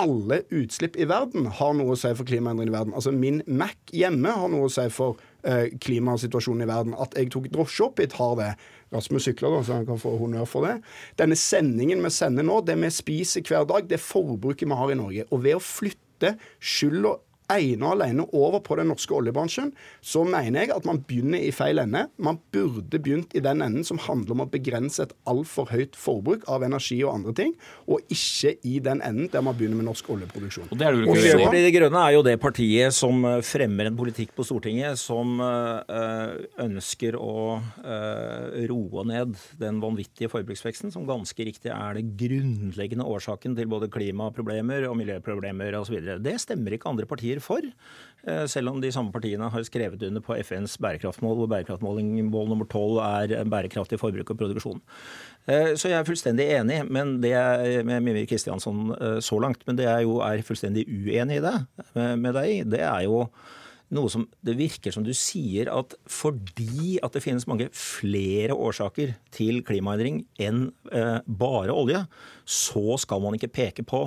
alle utslipp i verden har noe å si for klimaendringene i verden. Altså Min Mac hjemme har noe å si for eh, klimasituasjonen i verden. At jeg tok drosje opp hit, har det. Rasmus sykler, da, så han kan få honnør for det. Denne sendingen vi sender nå, det vi spiser hver dag, det forbruket vi har i Norge. Og ved å flytte skylda ene og alene over på den norske oljebransjen, så mener jeg at man begynner i feil ende. Man burde begynt i den enden som handler om å begrense et altfor høyt forbruk av energi og andre ting, og ikke i den enden der man begynner med norsk oljeproduksjon. Og det er du Miljøpartiet De Grønne er jo det partiet som eh, fremmer en politikk på Stortinget som øh, ønsker å øh, roe ned den vanvittige forbruksveksten, som ganske riktig er det grunnleggende årsaken til både klimaproblemer og miljøproblemer osv. Det stemmer ikke andre partier for. Eh, selv om de samme partiene har skrevet under på FNs bærekraftmål, hvor bærekraftmål nummer tolv er bærekraftig forbruk og produksjon. Eh, så jeg er fullstendig enig men det er, med Mimir Kristiansson eh, så langt. Men det jeg jo er fullstendig uenig i det med deg det er jo noe som det virker som du sier at fordi at det finnes mange flere årsaker til klimaendring enn bare olje, så skal man ikke peke på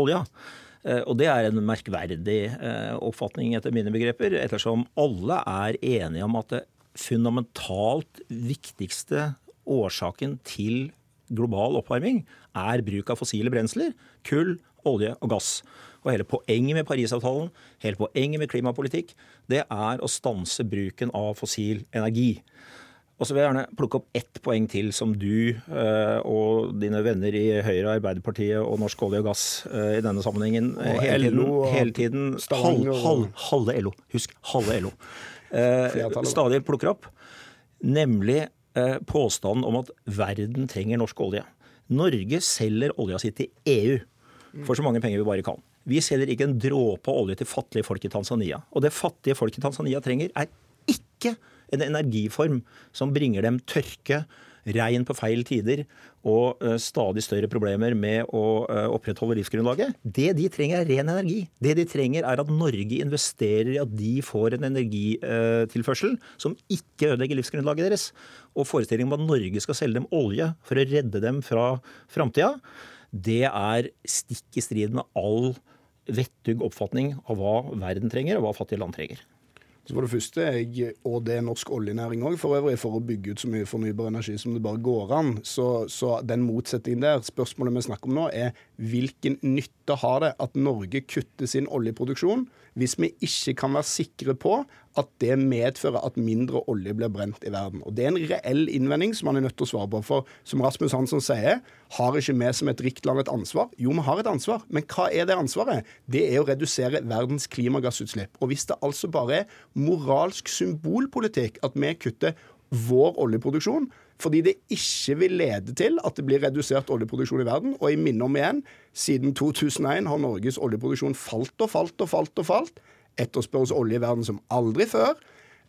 olja. Eh, og det er en merkverdig eh, oppfatning etter mine begreper, ettersom alle er enige om at det fundamentalt viktigste årsaken til global oppvarming er bruk av fossile brensler, kull, olje og gass. Og hele poenget med Parisavtalen, hele poenget med klimapolitikk, det er å stanse bruken av fossil energi. Og så vil jeg gjerne plukke opp ett poeng til som du eh, og dine venner i Høyre, Arbeiderpartiet og Norsk olje og gass eh, i denne sammenhengen og hele tiden, hele tiden halv, halv, Halve LO. Husk, halve LO. Eh, stadig plukker opp. Nemlig eh, påstanden om at verden trenger norsk olje. Norge selger olja si til EU for så mange penger vi bare kan. Vi selger ikke en dråpe olje til fattige folk i Tanzania. Og det fattige folk i Tanzania trenger, er ikke en energiform som bringer dem tørke, regn på feil tider og uh, stadig større problemer med å uh, opprettholde livsgrunnlaget. Det de trenger, er ren energi. Det de trenger, er at Norge investerer i at de får en energitilførsel uh, som ikke ødelegger livsgrunnlaget deres. Og forestillingen om at Norge skal selge dem olje for å redde dem fra framtida, det er stikk i strid med all vettug oppfatning av hva verden trenger, og hva fattige land trenger. Så for det første, jeg, og det er norsk oljenæring òg for øvrig, for å bygge ut så mye fornybar energi som det bare går an. Så, så den motsetningen der, spørsmålet vi snakker om nå, er hvilken nytte har det at Norge kutter sin oljeproduksjon hvis vi ikke kan være sikre på at det medfører at mindre olje blir brent i verden. Og Det er en reell innvending som man er nødt til å svare på. For som Rasmus Hansson sier, har ikke vi som et rikt land et ansvar? Jo, vi har et ansvar. Men hva er det ansvaret? Det er å redusere verdens klimagassutslipp. Og hvis det altså bare er moralsk symbolpolitikk at vi kutter vår oljeproduksjon, fordi det ikke vil lede til at det blir redusert oljeproduksjon i verden. Og jeg minner om igjen, siden 2001 har Norges oljeproduksjon falt og falt og falt. og falt. Etterspørres olje i verden som aldri før.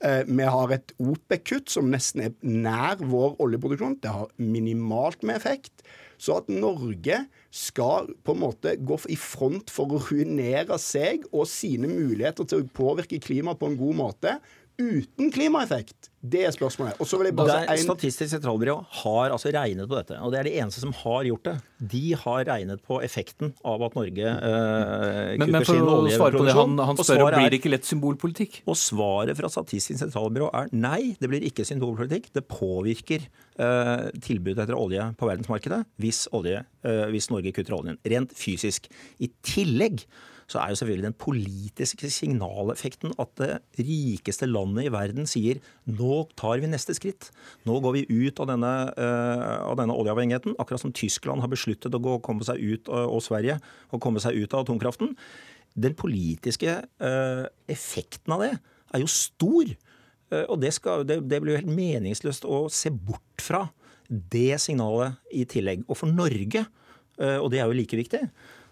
Eh, vi har et OPEC-kutt som nesten er nær vår oljeproduksjon. Det har minimalt med effekt. Så at Norge skal på en måte gå i front for å ruinere seg og sine muligheter til å påvirke klimaet på en god måte, uten klimaeffekt? Det er spørsmålet. Og så vil jeg bare Der, Statistisk sentralbyrå har altså regnet på dette, og det er de eneste som har gjort det. De har regnet på effekten av at Norge eh, men, men for å svare på det, han, han spør om blir det ikke lett symbolpolitikk? Og svaret fra Statistisk sentralbyrå er nei, det blir ikke symbolpolitikk. Det påvirker eh, tilbudet etter olje på verdensmarkedet hvis, olje, eh, hvis Norge kutter oljen. Rent fysisk. I tillegg så er jo selvfølgelig den politiske signaleffekten at det rikeste landet i verden sier nå tar vi neste skritt. Nå går vi ut av denne, uh, av denne oljeavhengigheten, akkurat som Tyskland har besluttet å gå, komme seg ut, uh, og Sverige å komme seg ut av atomkraften. Den politiske uh, effekten av det er jo stor. og det, skal, det, det blir jo helt meningsløst å se bort fra det signalet i tillegg. Og for Norge, og det er jo like viktig,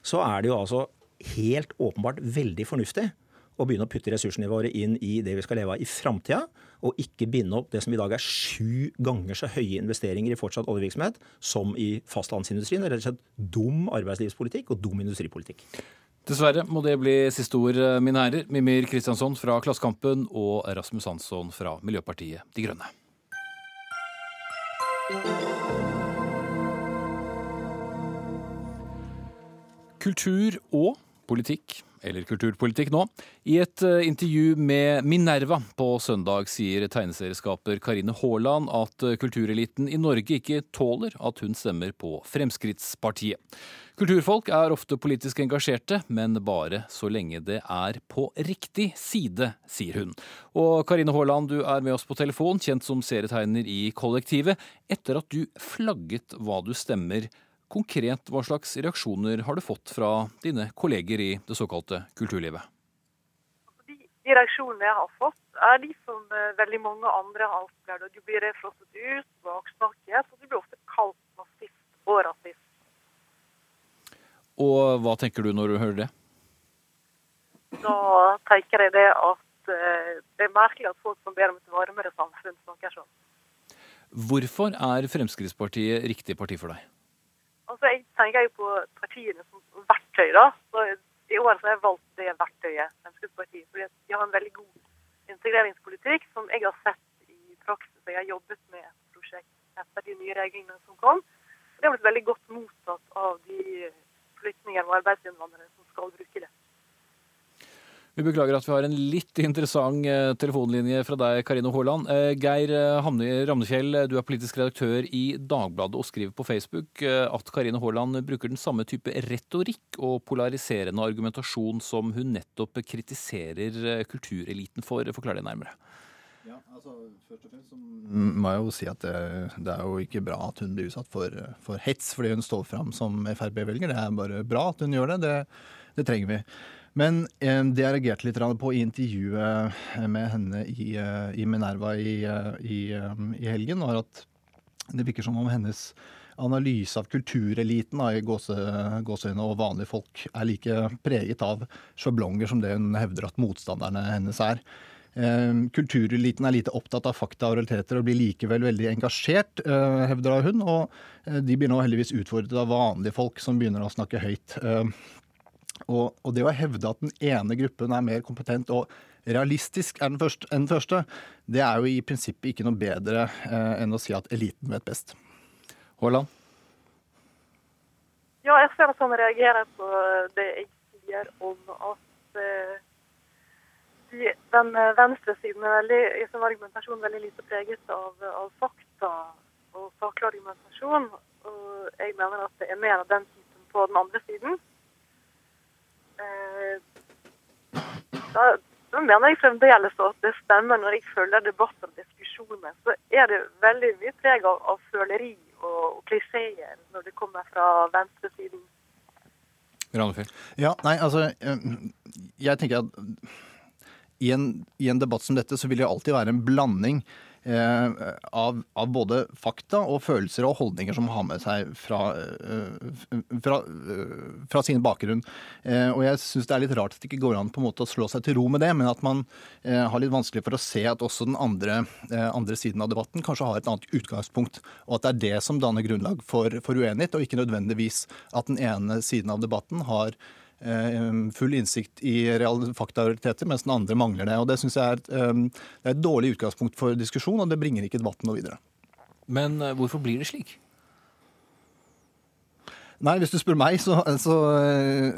så er det jo altså helt åpenbart veldig fornuftig å begynne å putte ressursene våre inn i det vi skal leve av i framtida, og ikke binde opp det som i dag er sju ganger så høye investeringer i fortsatt oljevirksomhet som i fastlandsindustrien. Det er rett og slett dum arbeidslivspolitikk og dum industripolitikk. Dessverre må det bli siste ord, mine herrer. Mimir Kristiansson fra Klassekampen og Rasmus Hansson fra Miljøpartiet De Grønne. Kultur og politikk eller kulturpolitikk nå. I et eh, intervju med Minerva på søndag sier tegneserieskaper Karine Haaland at eh, kultureliten i Norge ikke tåler at hun stemmer på Fremskrittspartiet. Kulturfolk er ofte politisk engasjerte, men bare så lenge det er på riktig side, sier hun. Og Karine Haaland, du er med oss på telefon, kjent som serietegner i Kollektivet, etter at du flagget hva du stemmer Konkret, hva slags reaksjoner har du fått fra dine kolleger i det såkalte kulturlivet? De, de reaksjonene jeg har fått, er de som uh, veldig mange andre har opplevd. Du blir frosset ut, baksnakket, og du blir ofte kalt nazist og rasist. Og hva tenker du når du hører det? Da tenker jeg det at uh, det er merkelig at folk som ber om et varmere samfunn, snakker sånn. Hvorfor er Fremskrittspartiet riktig parti for deg? Altså, Jeg tenker jo på partiene som verktøy. da. Så I år så har jeg valgt det verktøyet, Fremskrittspartiet. fordi de har en veldig god integreringspolitikk som jeg har sett i praksis. Jeg har jobbet med et prosjekt etter de nye reglene som kom. Det har blitt veldig godt mottatt av de flyktninger og arbeidsinnvandrere som skal bruke det. Vi beklager at vi har en litt interessant eh, telefonlinje fra deg, Karine Haaland. Eh, Geir eh, Ramnefjell, du er politisk redaktør i Dagbladet og skriver på Facebook at Karine Haaland bruker den samme type retorikk og polariserende argumentasjon som hun nettopp kritiserer kultureliten for. Forklar det nærmere. Ja, altså Først og fremst så må jeg jo si at det, det, er jo ikke bra at hun blir utsatt for, for hets fordi hun står fram som Frp-velger. Det er bare bra at hun gjør det. Det, det trenger vi. Men eh, det jeg reagerte litt på i intervjuet eh, med henne i, eh, i Minerva i, i, i, helgen, var at det virker som om hennes analyse av kultureliten i gåseøyne og vanlige folk er like preget av sjablonger som det hun hevder at motstanderne hennes er. Kultureliten er lite opptatt av fakta og realiteter og blir likevel veldig engasjert, hevder hun. Og de blir nå heldigvis utfordret av vanlige folk som begynner å snakke høyt. Og, og, det å hevde at den ene gruppen er mer kompetent og realistisk enn den den første det er jo i prinsippet ikke noe bedre eh, enn å si at eliten vet best. Haaland? Ja, jeg ser at han reagerer på det jeg sier om at eh, den venstresiden er veldig, i sin argumentasjon veldig lite preget av, av fakta og saklig argumentasjon. Og jeg mener at det er mer av den typen på den andre siden. Eh, da, da mener jeg fremdeles at det stemmer når jeg følger debatter og diskusjoner. Så er det veldig mye preg av, av føleri og, og klisjeer når det kommer fra venstresiden. Ja, nei, altså eh, Jeg tenker at i en, i en debatt som dette så vil det alltid være en blanding av, av, både fakta og følelser og holdninger som har med seg fra, eh, fra, eh, fra sin bakgrunn. Og jeg syns det er litt rart at det ikke går an på en måte å slå seg til ro med det, men at man har litt vanskelig for å se at også den andre, andre siden av debatten kanskje har et annet utgangspunkt, og at det er det som danner grunnlag for, for uenighet, og ikke nødvendigvis at den ene siden av debatten har Eh, full innsikt i real, fakta og realiteter, mens den andre mangler det. Og Det syns jeg er et, er et dårlig utgangspunkt for diskusjon, og det bringer ikke debatten noe videre. Men eh, hvorfor blir det slik? Nei, hvis du spør meg, så, så, eh,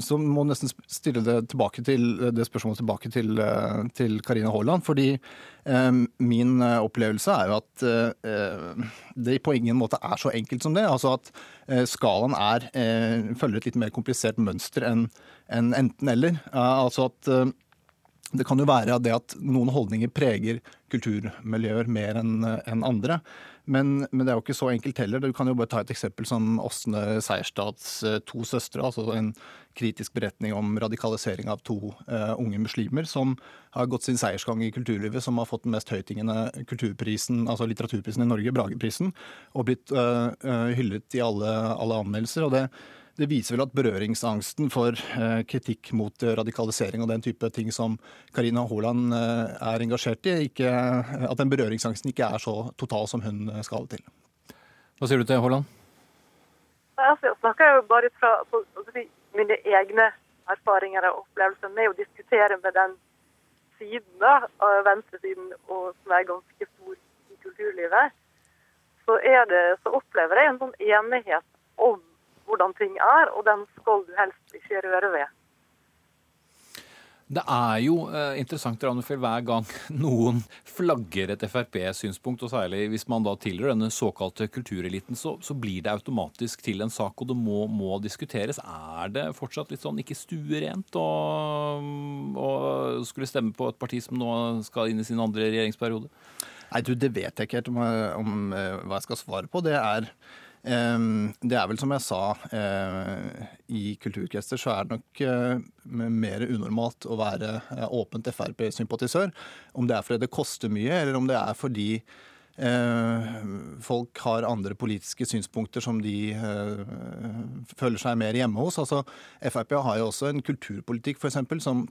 så må du nesten stille det, tilbake til, det spørsmålet tilbake til, eh, til Karina Haaland. Fordi eh, min opplevelse er jo at eh, det på ingen måte er så enkelt som det. Altså at eh, skalaen er, eh, følger et litt mer komplisert mønster enn en enten-eller. altså at det kan jo være det at noen holdninger preger kulturmiljøer mer enn en andre. Men, men, det er jo ikke så enkelt heller. Du kan jo bare ta et eksempel som Åsne Seierstads eh, To søstre. altså En kritisk beretning om radikalisering av to uh, unge muslimer som har gått sin seiersgang i kulturlivet, som har fått den mest høytingende kulturprisen, altså litteraturprisen i Norge, Brageprisen, og blitt uh, uh, hyllet i alle, alle anmeldelser. og det det viser vel at berøringsangsten for eh, kritikk mot eh, radikalisering og den type ting som Karina Haaland eh, er engasjert i, ikke, at den berøringsangsten ikke er så total som hun skal til. Hva sier du til Haaland? Altså, jeg snakker jo bare fra mine egne erfaringer og opplevelser med å diskutere med den siden, av venstresiden, og som er ganske stor i kulturlivet. Så, det, så opplever jeg en sånn enighet om hvordan ting er, og den skal du helst ikke røre ved. Det er jo eh, interessant Ranefjell, hver gang noen flagger et Frp-synspunkt, og særlig hvis man da tilhører denne såkalte kultureliten, så, så, blir det automatisk til en sak, og det må, må diskuteres. Er det fortsatt litt sånn ikke stuerent å, å skulle stemme på et parti som nå skal inn i sin andre regjeringsperiode? Nei, du, Det vet jeg ikke helt om, om eh, hva jeg skal svare på. Det er det er vel som jeg sa, eh, i kulturkrester så er det nok eh, mer unormalt å være eh, åpent Frp-sympatisør. Om det er fordi det koster mye, eller om det er fordi folk har andre politiske synspunkter som de føler seg mer hjemme hos. Altså, Frp har jo også en kulturpolitikk for eksempel, som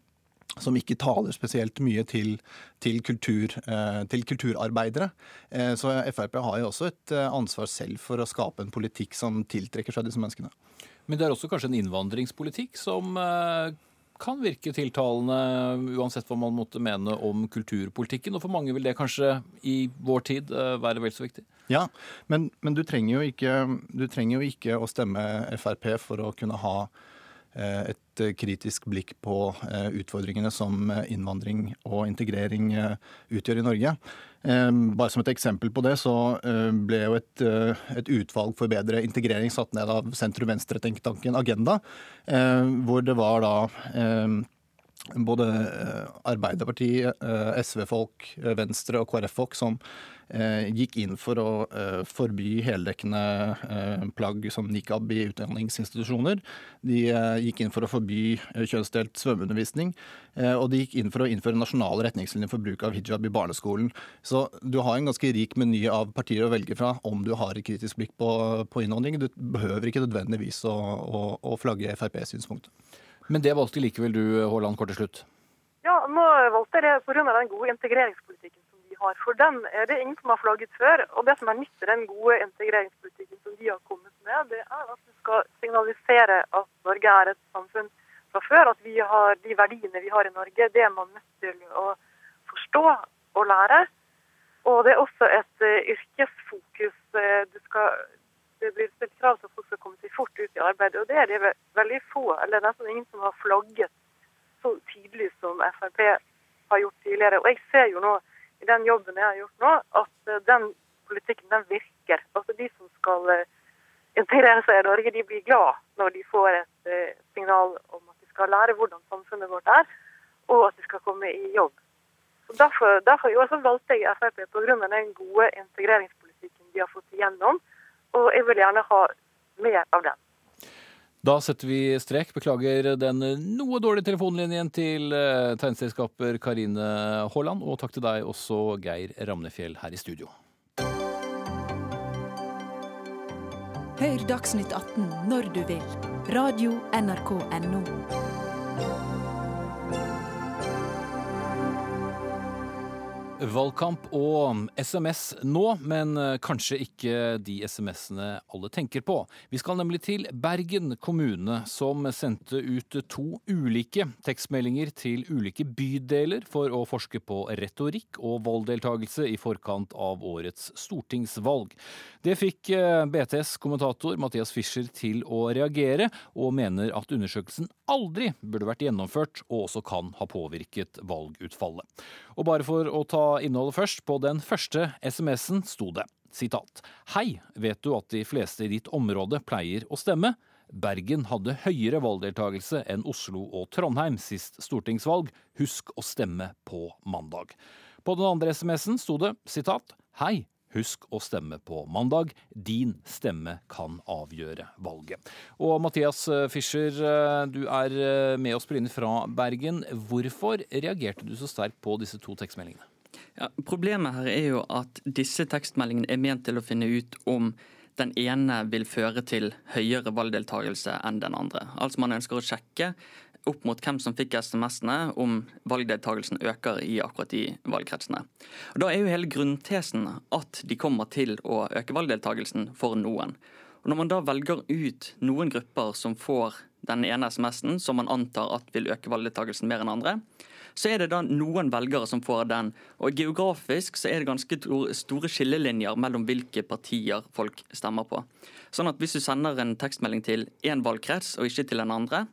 som ikke taler spesielt mye til, til, kultur, eh, til, kulturarbeidere. Eh, så Frp har jo også et eh, ansvar selv for å skape en politikk som tiltrekker seg disse menneskene. Men det er også kanskje en innvandringspolitikk som kan virke tiltalende, uansett hva man måtte mene om kulturpolitikken. Og for mange vil det kanskje i vår tid være vel så viktig? Ja, men, men du, trenger ikke, du, trenger jo ikke, å stemme Frp for å kunne ha Eh, eh, kritisk blikk på eh, utfordringene som innvandring og integrering utgjør i Norge. Bare som et eksempel på det, så ble jo et, et utvalg for bedre integrering satt ned av sentrum-venstre-tenketanken Agenda, hvor det var da både Arbeiderpartiet, SV-folk, Venstre og KrF-folk som Eh, gikk inn for å eh, forby heldekkende eh, plagg som nikab i utdanningsinstitusjoner. De gikk inn for å forby kjønnsdelt svømmeundervisning. Og de gikk inn for å innføre nasjonale retningslinjer for bruk av hijab i barneskolen. Så du har en ganske rik meny av partier å velge fra om du har et kritisk blikk på, på innvandring. Du behøver ikke nødvendigvis å, å, å flagge Frp-synspunktet. Men det valgte likevel du, Haaland, kort til slutt? Ja, nå valgte jeg det pga. den gode integreringspolitikken har. For den er det ingen som har flagget før. Og det som er nytt i den gode integreringspolitikken som de har kommet med, det er at du skal signalisere at Norge er et samfunn fra før. At vi har de verdiene vi har i Norge, det er man nødt til å forstå og lære. Og det er også et uh, yrkesfokus. Du skal, det blir stilt krav til at folk skal komme seg fort ut i arbeid. Og det er det veldig få, eller nesten ingen som har flagget så tydelig som Frp har gjort tidligere. Og jeg ser jo nå i den jobben jeg har gjort nå, at eh, den politikken den virker. Altså De som skal eh, integrere seg i Norge, de blir glad når de får et eh, signal om at de skal lære hvordan samfunnet vårt er, og at de skal komme i jobb. Så Derfor, derfor jo valgte jeg Frp pga. den gode integreringspolitikken de har fått igjennom. Og jeg vil gjerne ha mer av den. Da setter vi strek. Beklager den noe dårlige telefonlinjen til eh, Karine Haaland, og takk til deg også, Geir Ramnefjell, her i studio. Hør Dagsnytt 18 når du vil. Radio NRK Radio.nrk.no. Valgkamp og SMS nå, men eh, kanskje ikke de SMS-ene alle tenker på. Vi skal nemlig til Bergen kommune, som sendte ut to ulike tekstmeldinger til ulike bydeler for å forske på retorikk og valgdeltakelse i forkant av årets stortingsvalg. Det fikk eh, BTs kommentator Mathias Fischer til å reagere, og mener at undersøkelsen aldri burde vært gjennomført, og også kan ha påvirket valgutfallet. Og bare for å ta innholdet først, på den første SMS-en sto det sitat Hei, vet du at de fleste i ditt område pleier å stemme? Bergen hadde høyere valgdeltakelse enn Oslo og Trondheim sist stortingsvalg. Husk å stemme på mandag. På den andre SMS-en sto det sitat Hei, Husk å stemme på mandag. Din stemme kan avgjøre valget. Og Mathias Fischer, du er med oss på linje fra Bergen. Hvorfor reagerte du så sterkt på disse to tekstmeldingene? Ja, problemet her er jo at disse tekstmeldingene er ment til å finne ut om den ene vil føre til høyere valgdeltakelse enn den andre. Altså Man ønsker å sjekke opp mot hvem som fikk SMS-ene, om valgdeltakelsen øker i akkurat de valgkretsene. Og Da er jo hele grunntesen at de kommer til å øke valgdeltakelsen for noen. Og Når man da velger ut noen grupper som får den ene SMS-en, som man antar at vil øke valgdeltakelsen mer enn andre, så er det da noen velgere som får den. Og Geografisk så er det ganske store skillelinjer mellom hvilke partier folk stemmer på. Sånn at Hvis du sender en tekstmelding til én valgkrets og ikke til en andre,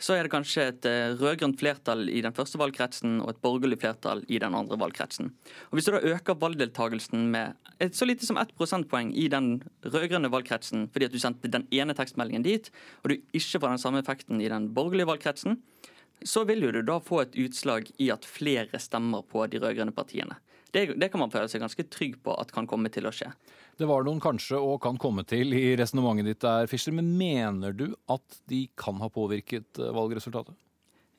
så er det kanskje et eh, rød-grønt flertall i den første valgkretsen og et borgerlig flertall i den andre valgkretsen. Og Hvis du da øker valgdeltagelsen med et så lite som ett prosentpoeng i den rød-grønne valgkretsen fordi at du sendte den ene tekstmeldingen dit, og du ikke får den samme effekten i den borgerlige valgkretsen, så vil du da få et utslag i at flere stemmer på de rød-grønne partiene. Det, det, kan man føle seg ganske trygg på at kan komme til å skje. Det var noen kanskje og kan komme til i resonnementet ditt der, Fischer. Men mener du at de kan ha påvirket eh, valgresultatet?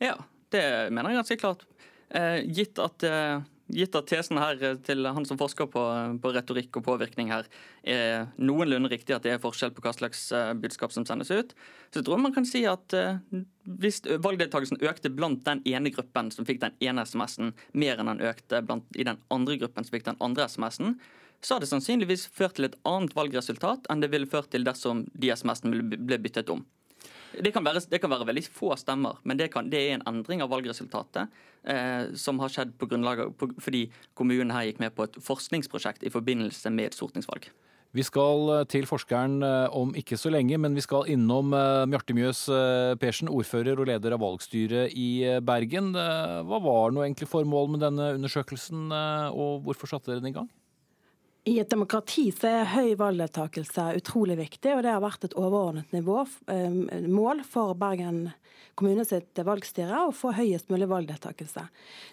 Ja, det mener jeg ganske klart. Eh, gitt at eh, gitt at tesen her til han som forsker på, på, retorikk og påvirkning her, er noenlunde riktig at det er forskjell på hva slags budskap som sendes ut, så jeg tror man kan si at hvis valgdeltakelsen økte blant den ene gruppen som fikk den ene SMS-en, mer enn den økte blant, i den andre gruppen som fikk den andre SMS-en, så har det sannsynligvis ført til et annet valgresultat enn det ville ført til dersom de SMS-ene ble byttet om. Det kan, være, det kan, være, veldig få stemmer, men det, kan, det er en endring av valgresultatet eh, som har skjedd på grunnlag på, fordi kommunen her gikk med på et forskningsprosjekt i forbindelse med et stortingsvalg. Vi skal eh, til forskeren eh, om ikke så lenge, men vi skal innom eh, Mjarte Mjøs Persen, ordfører og leder av valgstyret i Bergen. Hva var nå egentlig formålet med denne undersøkelsen, og hvorfor satte dere den i gang? I et demokrati så er høy valgdeltakelse utrolig viktig, og det har vært et overordnet nivå, eh, mål for Bergen kommune sitt valgstyre å få høyest mulig valgdeltakelse.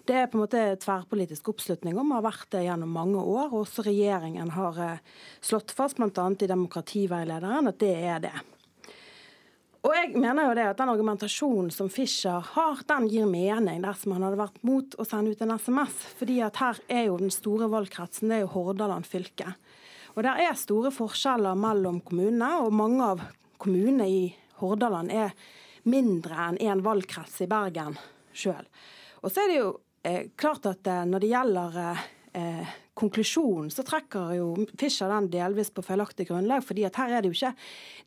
Det er på en måte tverrpolitisk oppslutning om, har vært det gjennom mange år. og Også regjeringen har eh, slått fast, bl.a. i demokrativeilederen, at det er det. Og jeg mener jo det at Den argumentasjonen som Fischer har, den gir mening dersom han hadde vært mot å sende ut en SMS. fordi at her er jo den store valgkretsen, det er jo Hordaland fylke. Og Der er store forskjeller mellom kommunene, og mange av kommunene i Hordaland er mindre enn én valgkrets i Bergen sjøl. Og så er det jo eh, klart at eh, når det gjelder eh, eh, konklusjonen, så trekker jo Fischer den delvis på feilaktig grunnlag. fordi at her er det jo ikke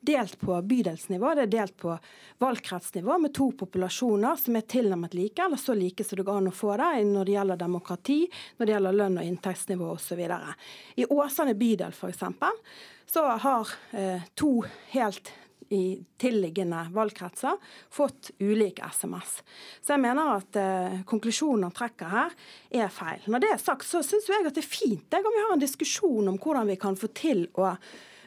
delt på bydelsnivå, det er delt på valgkretsnivå med to populasjoner som er tilnærmet like, eller så like som det går an å få det når det gjelder demokrati, når det gjelder lønn og inntektsnivå osv. I Åsane bydel f.eks. så har eh, to helt i tilliggende valgkretser fått ulike SMS. Så jeg mener at eh, konklusjonen han trekker her, er feil. Når det er sagt, så syns jeg at det er fint om vi har en diskusjon om hvordan vi kan få til å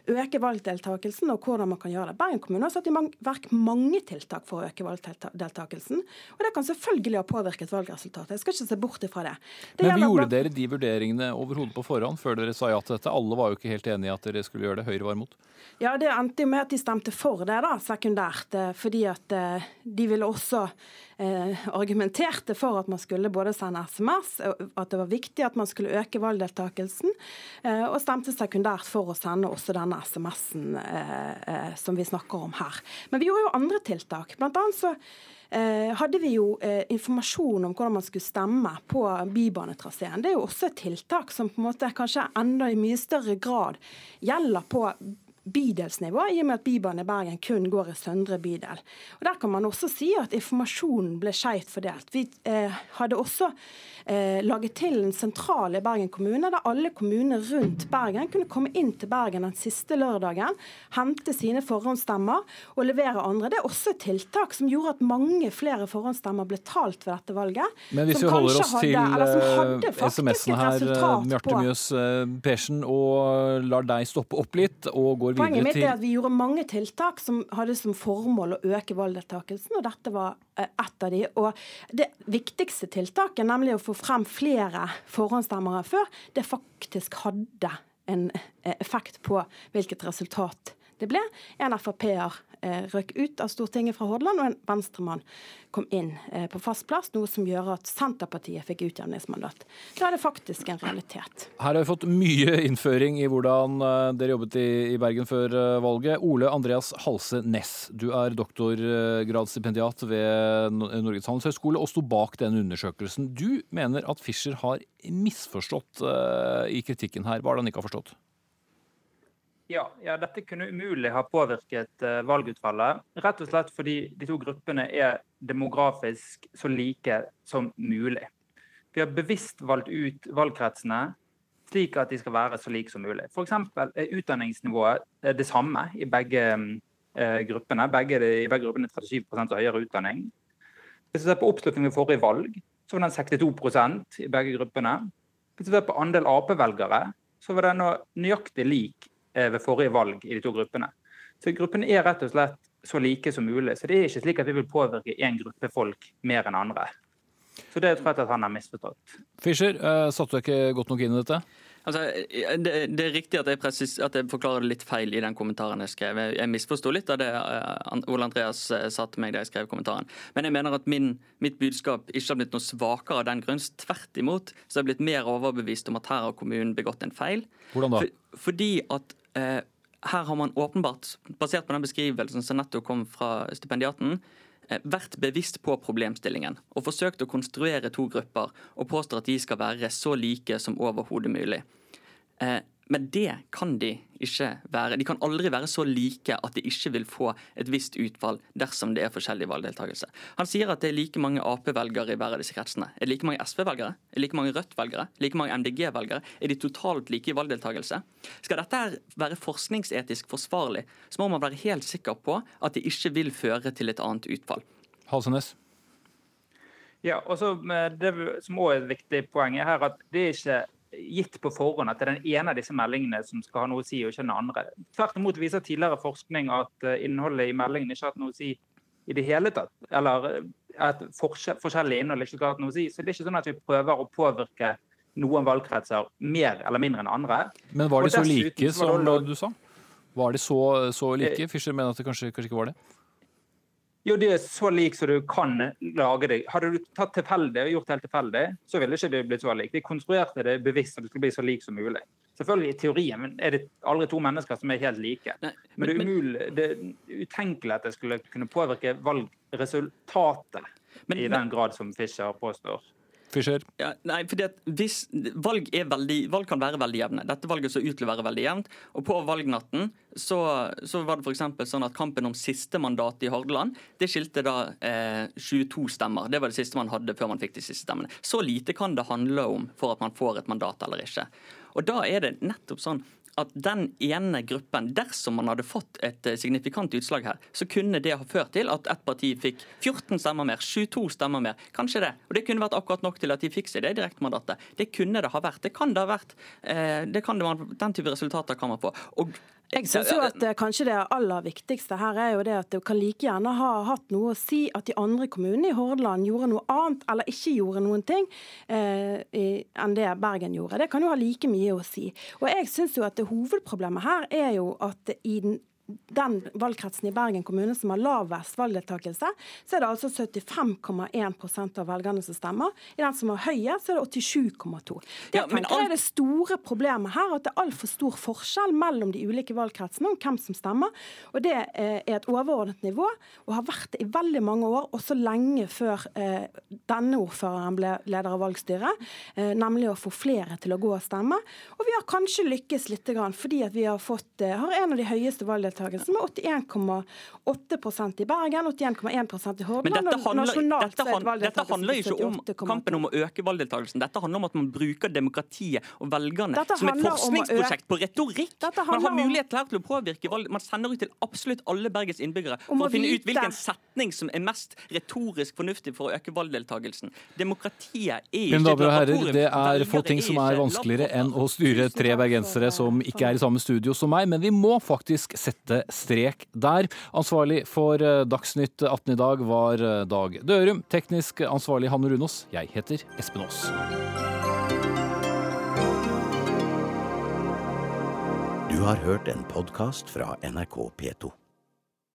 øke valgdeltakelsen og hvordan man kan gjøre det. Bergen kommune har satt i verk mange tiltak for å øke valgdeltakelsen. Og det kan selvfølgelig ha påvirket valgresultatet. Jeg skal ikke se bort ifra det. det Men gjorde dere de vurderingene overhodet på forhånd før dere sa ja til dette? Alle var jo ikke helt enige i at dere skulle gjøre det. Høyre var imot? Ja, det endte jo med at de stemte for det, da, sekundært. Eh, fordi at eh, de ville også eh, argumenterte for at man skulle både sende SMS, at det var viktig at man skulle øke valgdeltakelsen, eh, og stemte sekundært for å sende også denne SMS-en eh, som vi snakker om her. Men vi gjorde jo andre tiltak. Blant annet så hadde vi jo informasjon om hvordan man skulle stemme på bybanetraseen. Det er jo også et tiltak som på en måte kanskje enda i mye større grad gjelder på bydelsnivå, i og med at Bybanen i Bergen kun går i Søndre bydel. Og Der kan man også si at informasjonen ble skeivt fordelt. Vi eh, hadde også eh, laget til en sentral i Bergen kommune, der alle kommuner rundt Bergen kunne komme inn til Bergen den siste lørdagen, hente sine forhåndsstemmer og levere andre. Det er også et tiltak som gjorde at mange flere forhåndsstemmer ble talt ved dette valget. Men hvis vi holder oss hadde, til SMS-ene her, Mjarte Mjøs eh, Persen, og lar deg stoppe opp litt og går videre til Poenget mitt er at vi gjorde mange tiltak som hadde som formål å øke valgdeltakelsen, og dette var et ett av de. Og det viktigste tiltaket, nemlig å få frem flere forhåndsstemmere før, det faktisk hadde en eh, effekt på hvilket resultat det ble. En Frp-er eh, røk ut av Stortinget fra Hordaland, og en venstremann kom inn eh, på fast plass, noe som gjør at Senterpartiet fikk utjevningsmandat. Da er det faktisk en realitet. Her har vi fått mye innføring i hvordan eh, dere jobbet i, Bergen før valget. Ole Andreas Halse Næss, du er doktorgradsstipendiat ved No- Norges handelshøyskole og sto bak denne undersøkelsen. Du mener at Fischer har misforstått i kritikken her. Hva er det han ikke har forstått? Ja, ja, dette kunne umulig ha påvirket eh, valgutfallet. Rett og slett fordi de to gruppene er demografisk så like som mulig. Vi har bevisst valgt ut valgkretsene slik at de skal være så like som mulig. F.eks. er utdanningsnivået eh, det samme i begge eh, gruppene. Begge, I begge gruppene 37 og høyere utdanning. Hvis vi ser på oppslutningen ved forrige valg, så var den 62% i begge gruppene. Hvis vi ser på andel Ap-velgere, så var den nøyaktig lik ved forrige valg i de to gruppene. Så gruppene er rett og slett så like som mulig. Så det er ikke slik at vi vil påvirke én gruppe folk mer enn andre. Så det tror jeg at han har misforstått. Fischer, eh, satte du ikke godt nok inn i dette? Altså, det, det er riktig at jeg, presis, at jeg forklarer det litt feil i den kommentaren jeg skrev. Jeg, jeg misforsto litt av det eh, Ole Andreas eh, sa til meg da jeg skrev kommentaren. Men jeg mener at min, mitt budskap ikke har blitt noe svakere av den grunn. Tvert imot så har jeg blitt mer overbevist om at her har kommunen begått en feil. Hvordan da? For, fordi at eh, her har man åpenbart, basert på den beskrivelsen som nettopp kom fra stipendiaten, eh, vært bevisst på problemstillingen og forsøkt å konstruere to grupper og påstår at de skal være så like som overhodet mulig. Eh, Men det kan de ikke være. De kan aldri være så like at de ikke vil få et visst utfall dersom det er forskjellig valgdeltakelse. Han sier at det er like mange Ap-velgere i hver av disse kretsene. Er det like mange SV-velgere? Er det like mange Rødt-velgere? Like mange MDG-velgere? Er de totalt like i valgdeltakelse? Skal dette her være forskningsetisk forsvarlig, så må man være helt sikker på at det ikke vil føre til et annet utfall. Halsenes? Ja, og så Det som også er et viktig poeng, er her at det er ikke gitt på forhånd at det er den ene av disse meldingene som skal ha noe å si, og ikke den andre. Tvert imot viser tidligere forskning at eh, innholdet i meldingen ikke har hatt noe å si i det hele tatt. Eller eh, at forskjell, forskjellig innhold ikke har hatt noe å si. Så det er ikke sånn at vi prøver å påvirke noen valgkretser mer eller mindre enn andre. Men var de så like som du sa? Var de så, så like? Fischer mener at det kanskje, kanskje ikke var det? Jo, det er så like som du kan lage det. Hadde du tatt tilfeldig og gjort det helt tilfeldig, så ville ikke det blitt så like. De konstruerte det bevisst at det skulle bli så lik som mulig. Selvfølgelig i teorien men er det aldri to mennesker som er helt like. Men det er umulig, det er utenkelig at det skulle kunne påvirke valgresultatet i den grad som Fischer påstår. Fischer? Ja, nei, fordi hvis valg, veldig, valg kan være veldig jevne. Dette valget så ut til å være veldig jevnt. Og på valgnatten så, så var det f.eks. sånn at kampen om siste mandat i Hordaland det skilte da eh, 22 stemmer. Det var det siste man hadde før man fikk de siste stemmene. Så lite kan det handle om for at man får et mandat eller ikke. Og da er det nettopp sånn at den ene gruppen, dersom man hadde fått et eh, signifikant utslag her, så kunne det ha ført til at ett parti fikk 14 stemmer mer, 22 stemmer mer. Kanskje det. Og det kunne vært akkurat nok til at de fikk seg det direktemandatet. Det kunne det ha vært. Det kan det ha vært. Eh, det kan det den type resultater kan man få. Og Jeg synes jo at eh, kanskje det aller viktigste her er jo det at det kan like gjerne ha hatt noe å si at de andre kommunene i Hordaland gjorde noe annet eller ikke gjorde noen ting eh, enn det Bergen gjorde. Det kan jo ha like mye å si. Og jeg synes jo at det hovedproblemet her er jo at i den den valgkretsen i Bergen kommune som har lavest valgdeltakelse, så er det altså 75,1% av velgerne som stemmer. I den som har høye, så er det 87,2. Det Ja, alt... er det store problemet her, at det er altfor stor forskjell mellom de ulike valgkretsene om hvem som stemmer. Og det eh, er et overordnet nivå, og har vært det i veldig mange år, også lenge før eh, denne ordføreren ble leder av valgstyret, eh, nemlig å få flere til å gå og stemme. Og vi har kanskje lykkes litt, fordi at vi har, fått, har en av de høyeste valgdeltakelsene valgdeltakelsen med 81,8 i Bergen, 81,1 i Hordaland. dette handler, nasjonalt dette, handler, er dette handler ikke om kampen om å øke valgdeltakelsen. Dette handler om at man bruker demokratiet og velgerne som et forskningsprosjekt på retorikk. Man har mulighet til, her til å påvirke valg. Man sender ut til absolutt alle Bergens innbyggere for å å finne ut hvilken setning som er mest retorisk fornuftig for å øke valgdeltakelsen. Demokratiet er ikke et laboratorium. det er få ting som er vanskeligere enn å styre tre bergensere som ikke er i samme studio som meg, men vi må faktisk sette strek der. Ansvarlig for eh, Dagsnytt 18 i dag var eh, Dag Dørum. Teknisk ansvarlig Hanne Runås. Jeg heter Espen Aas. Du har hørt en podkast fra NRK P2.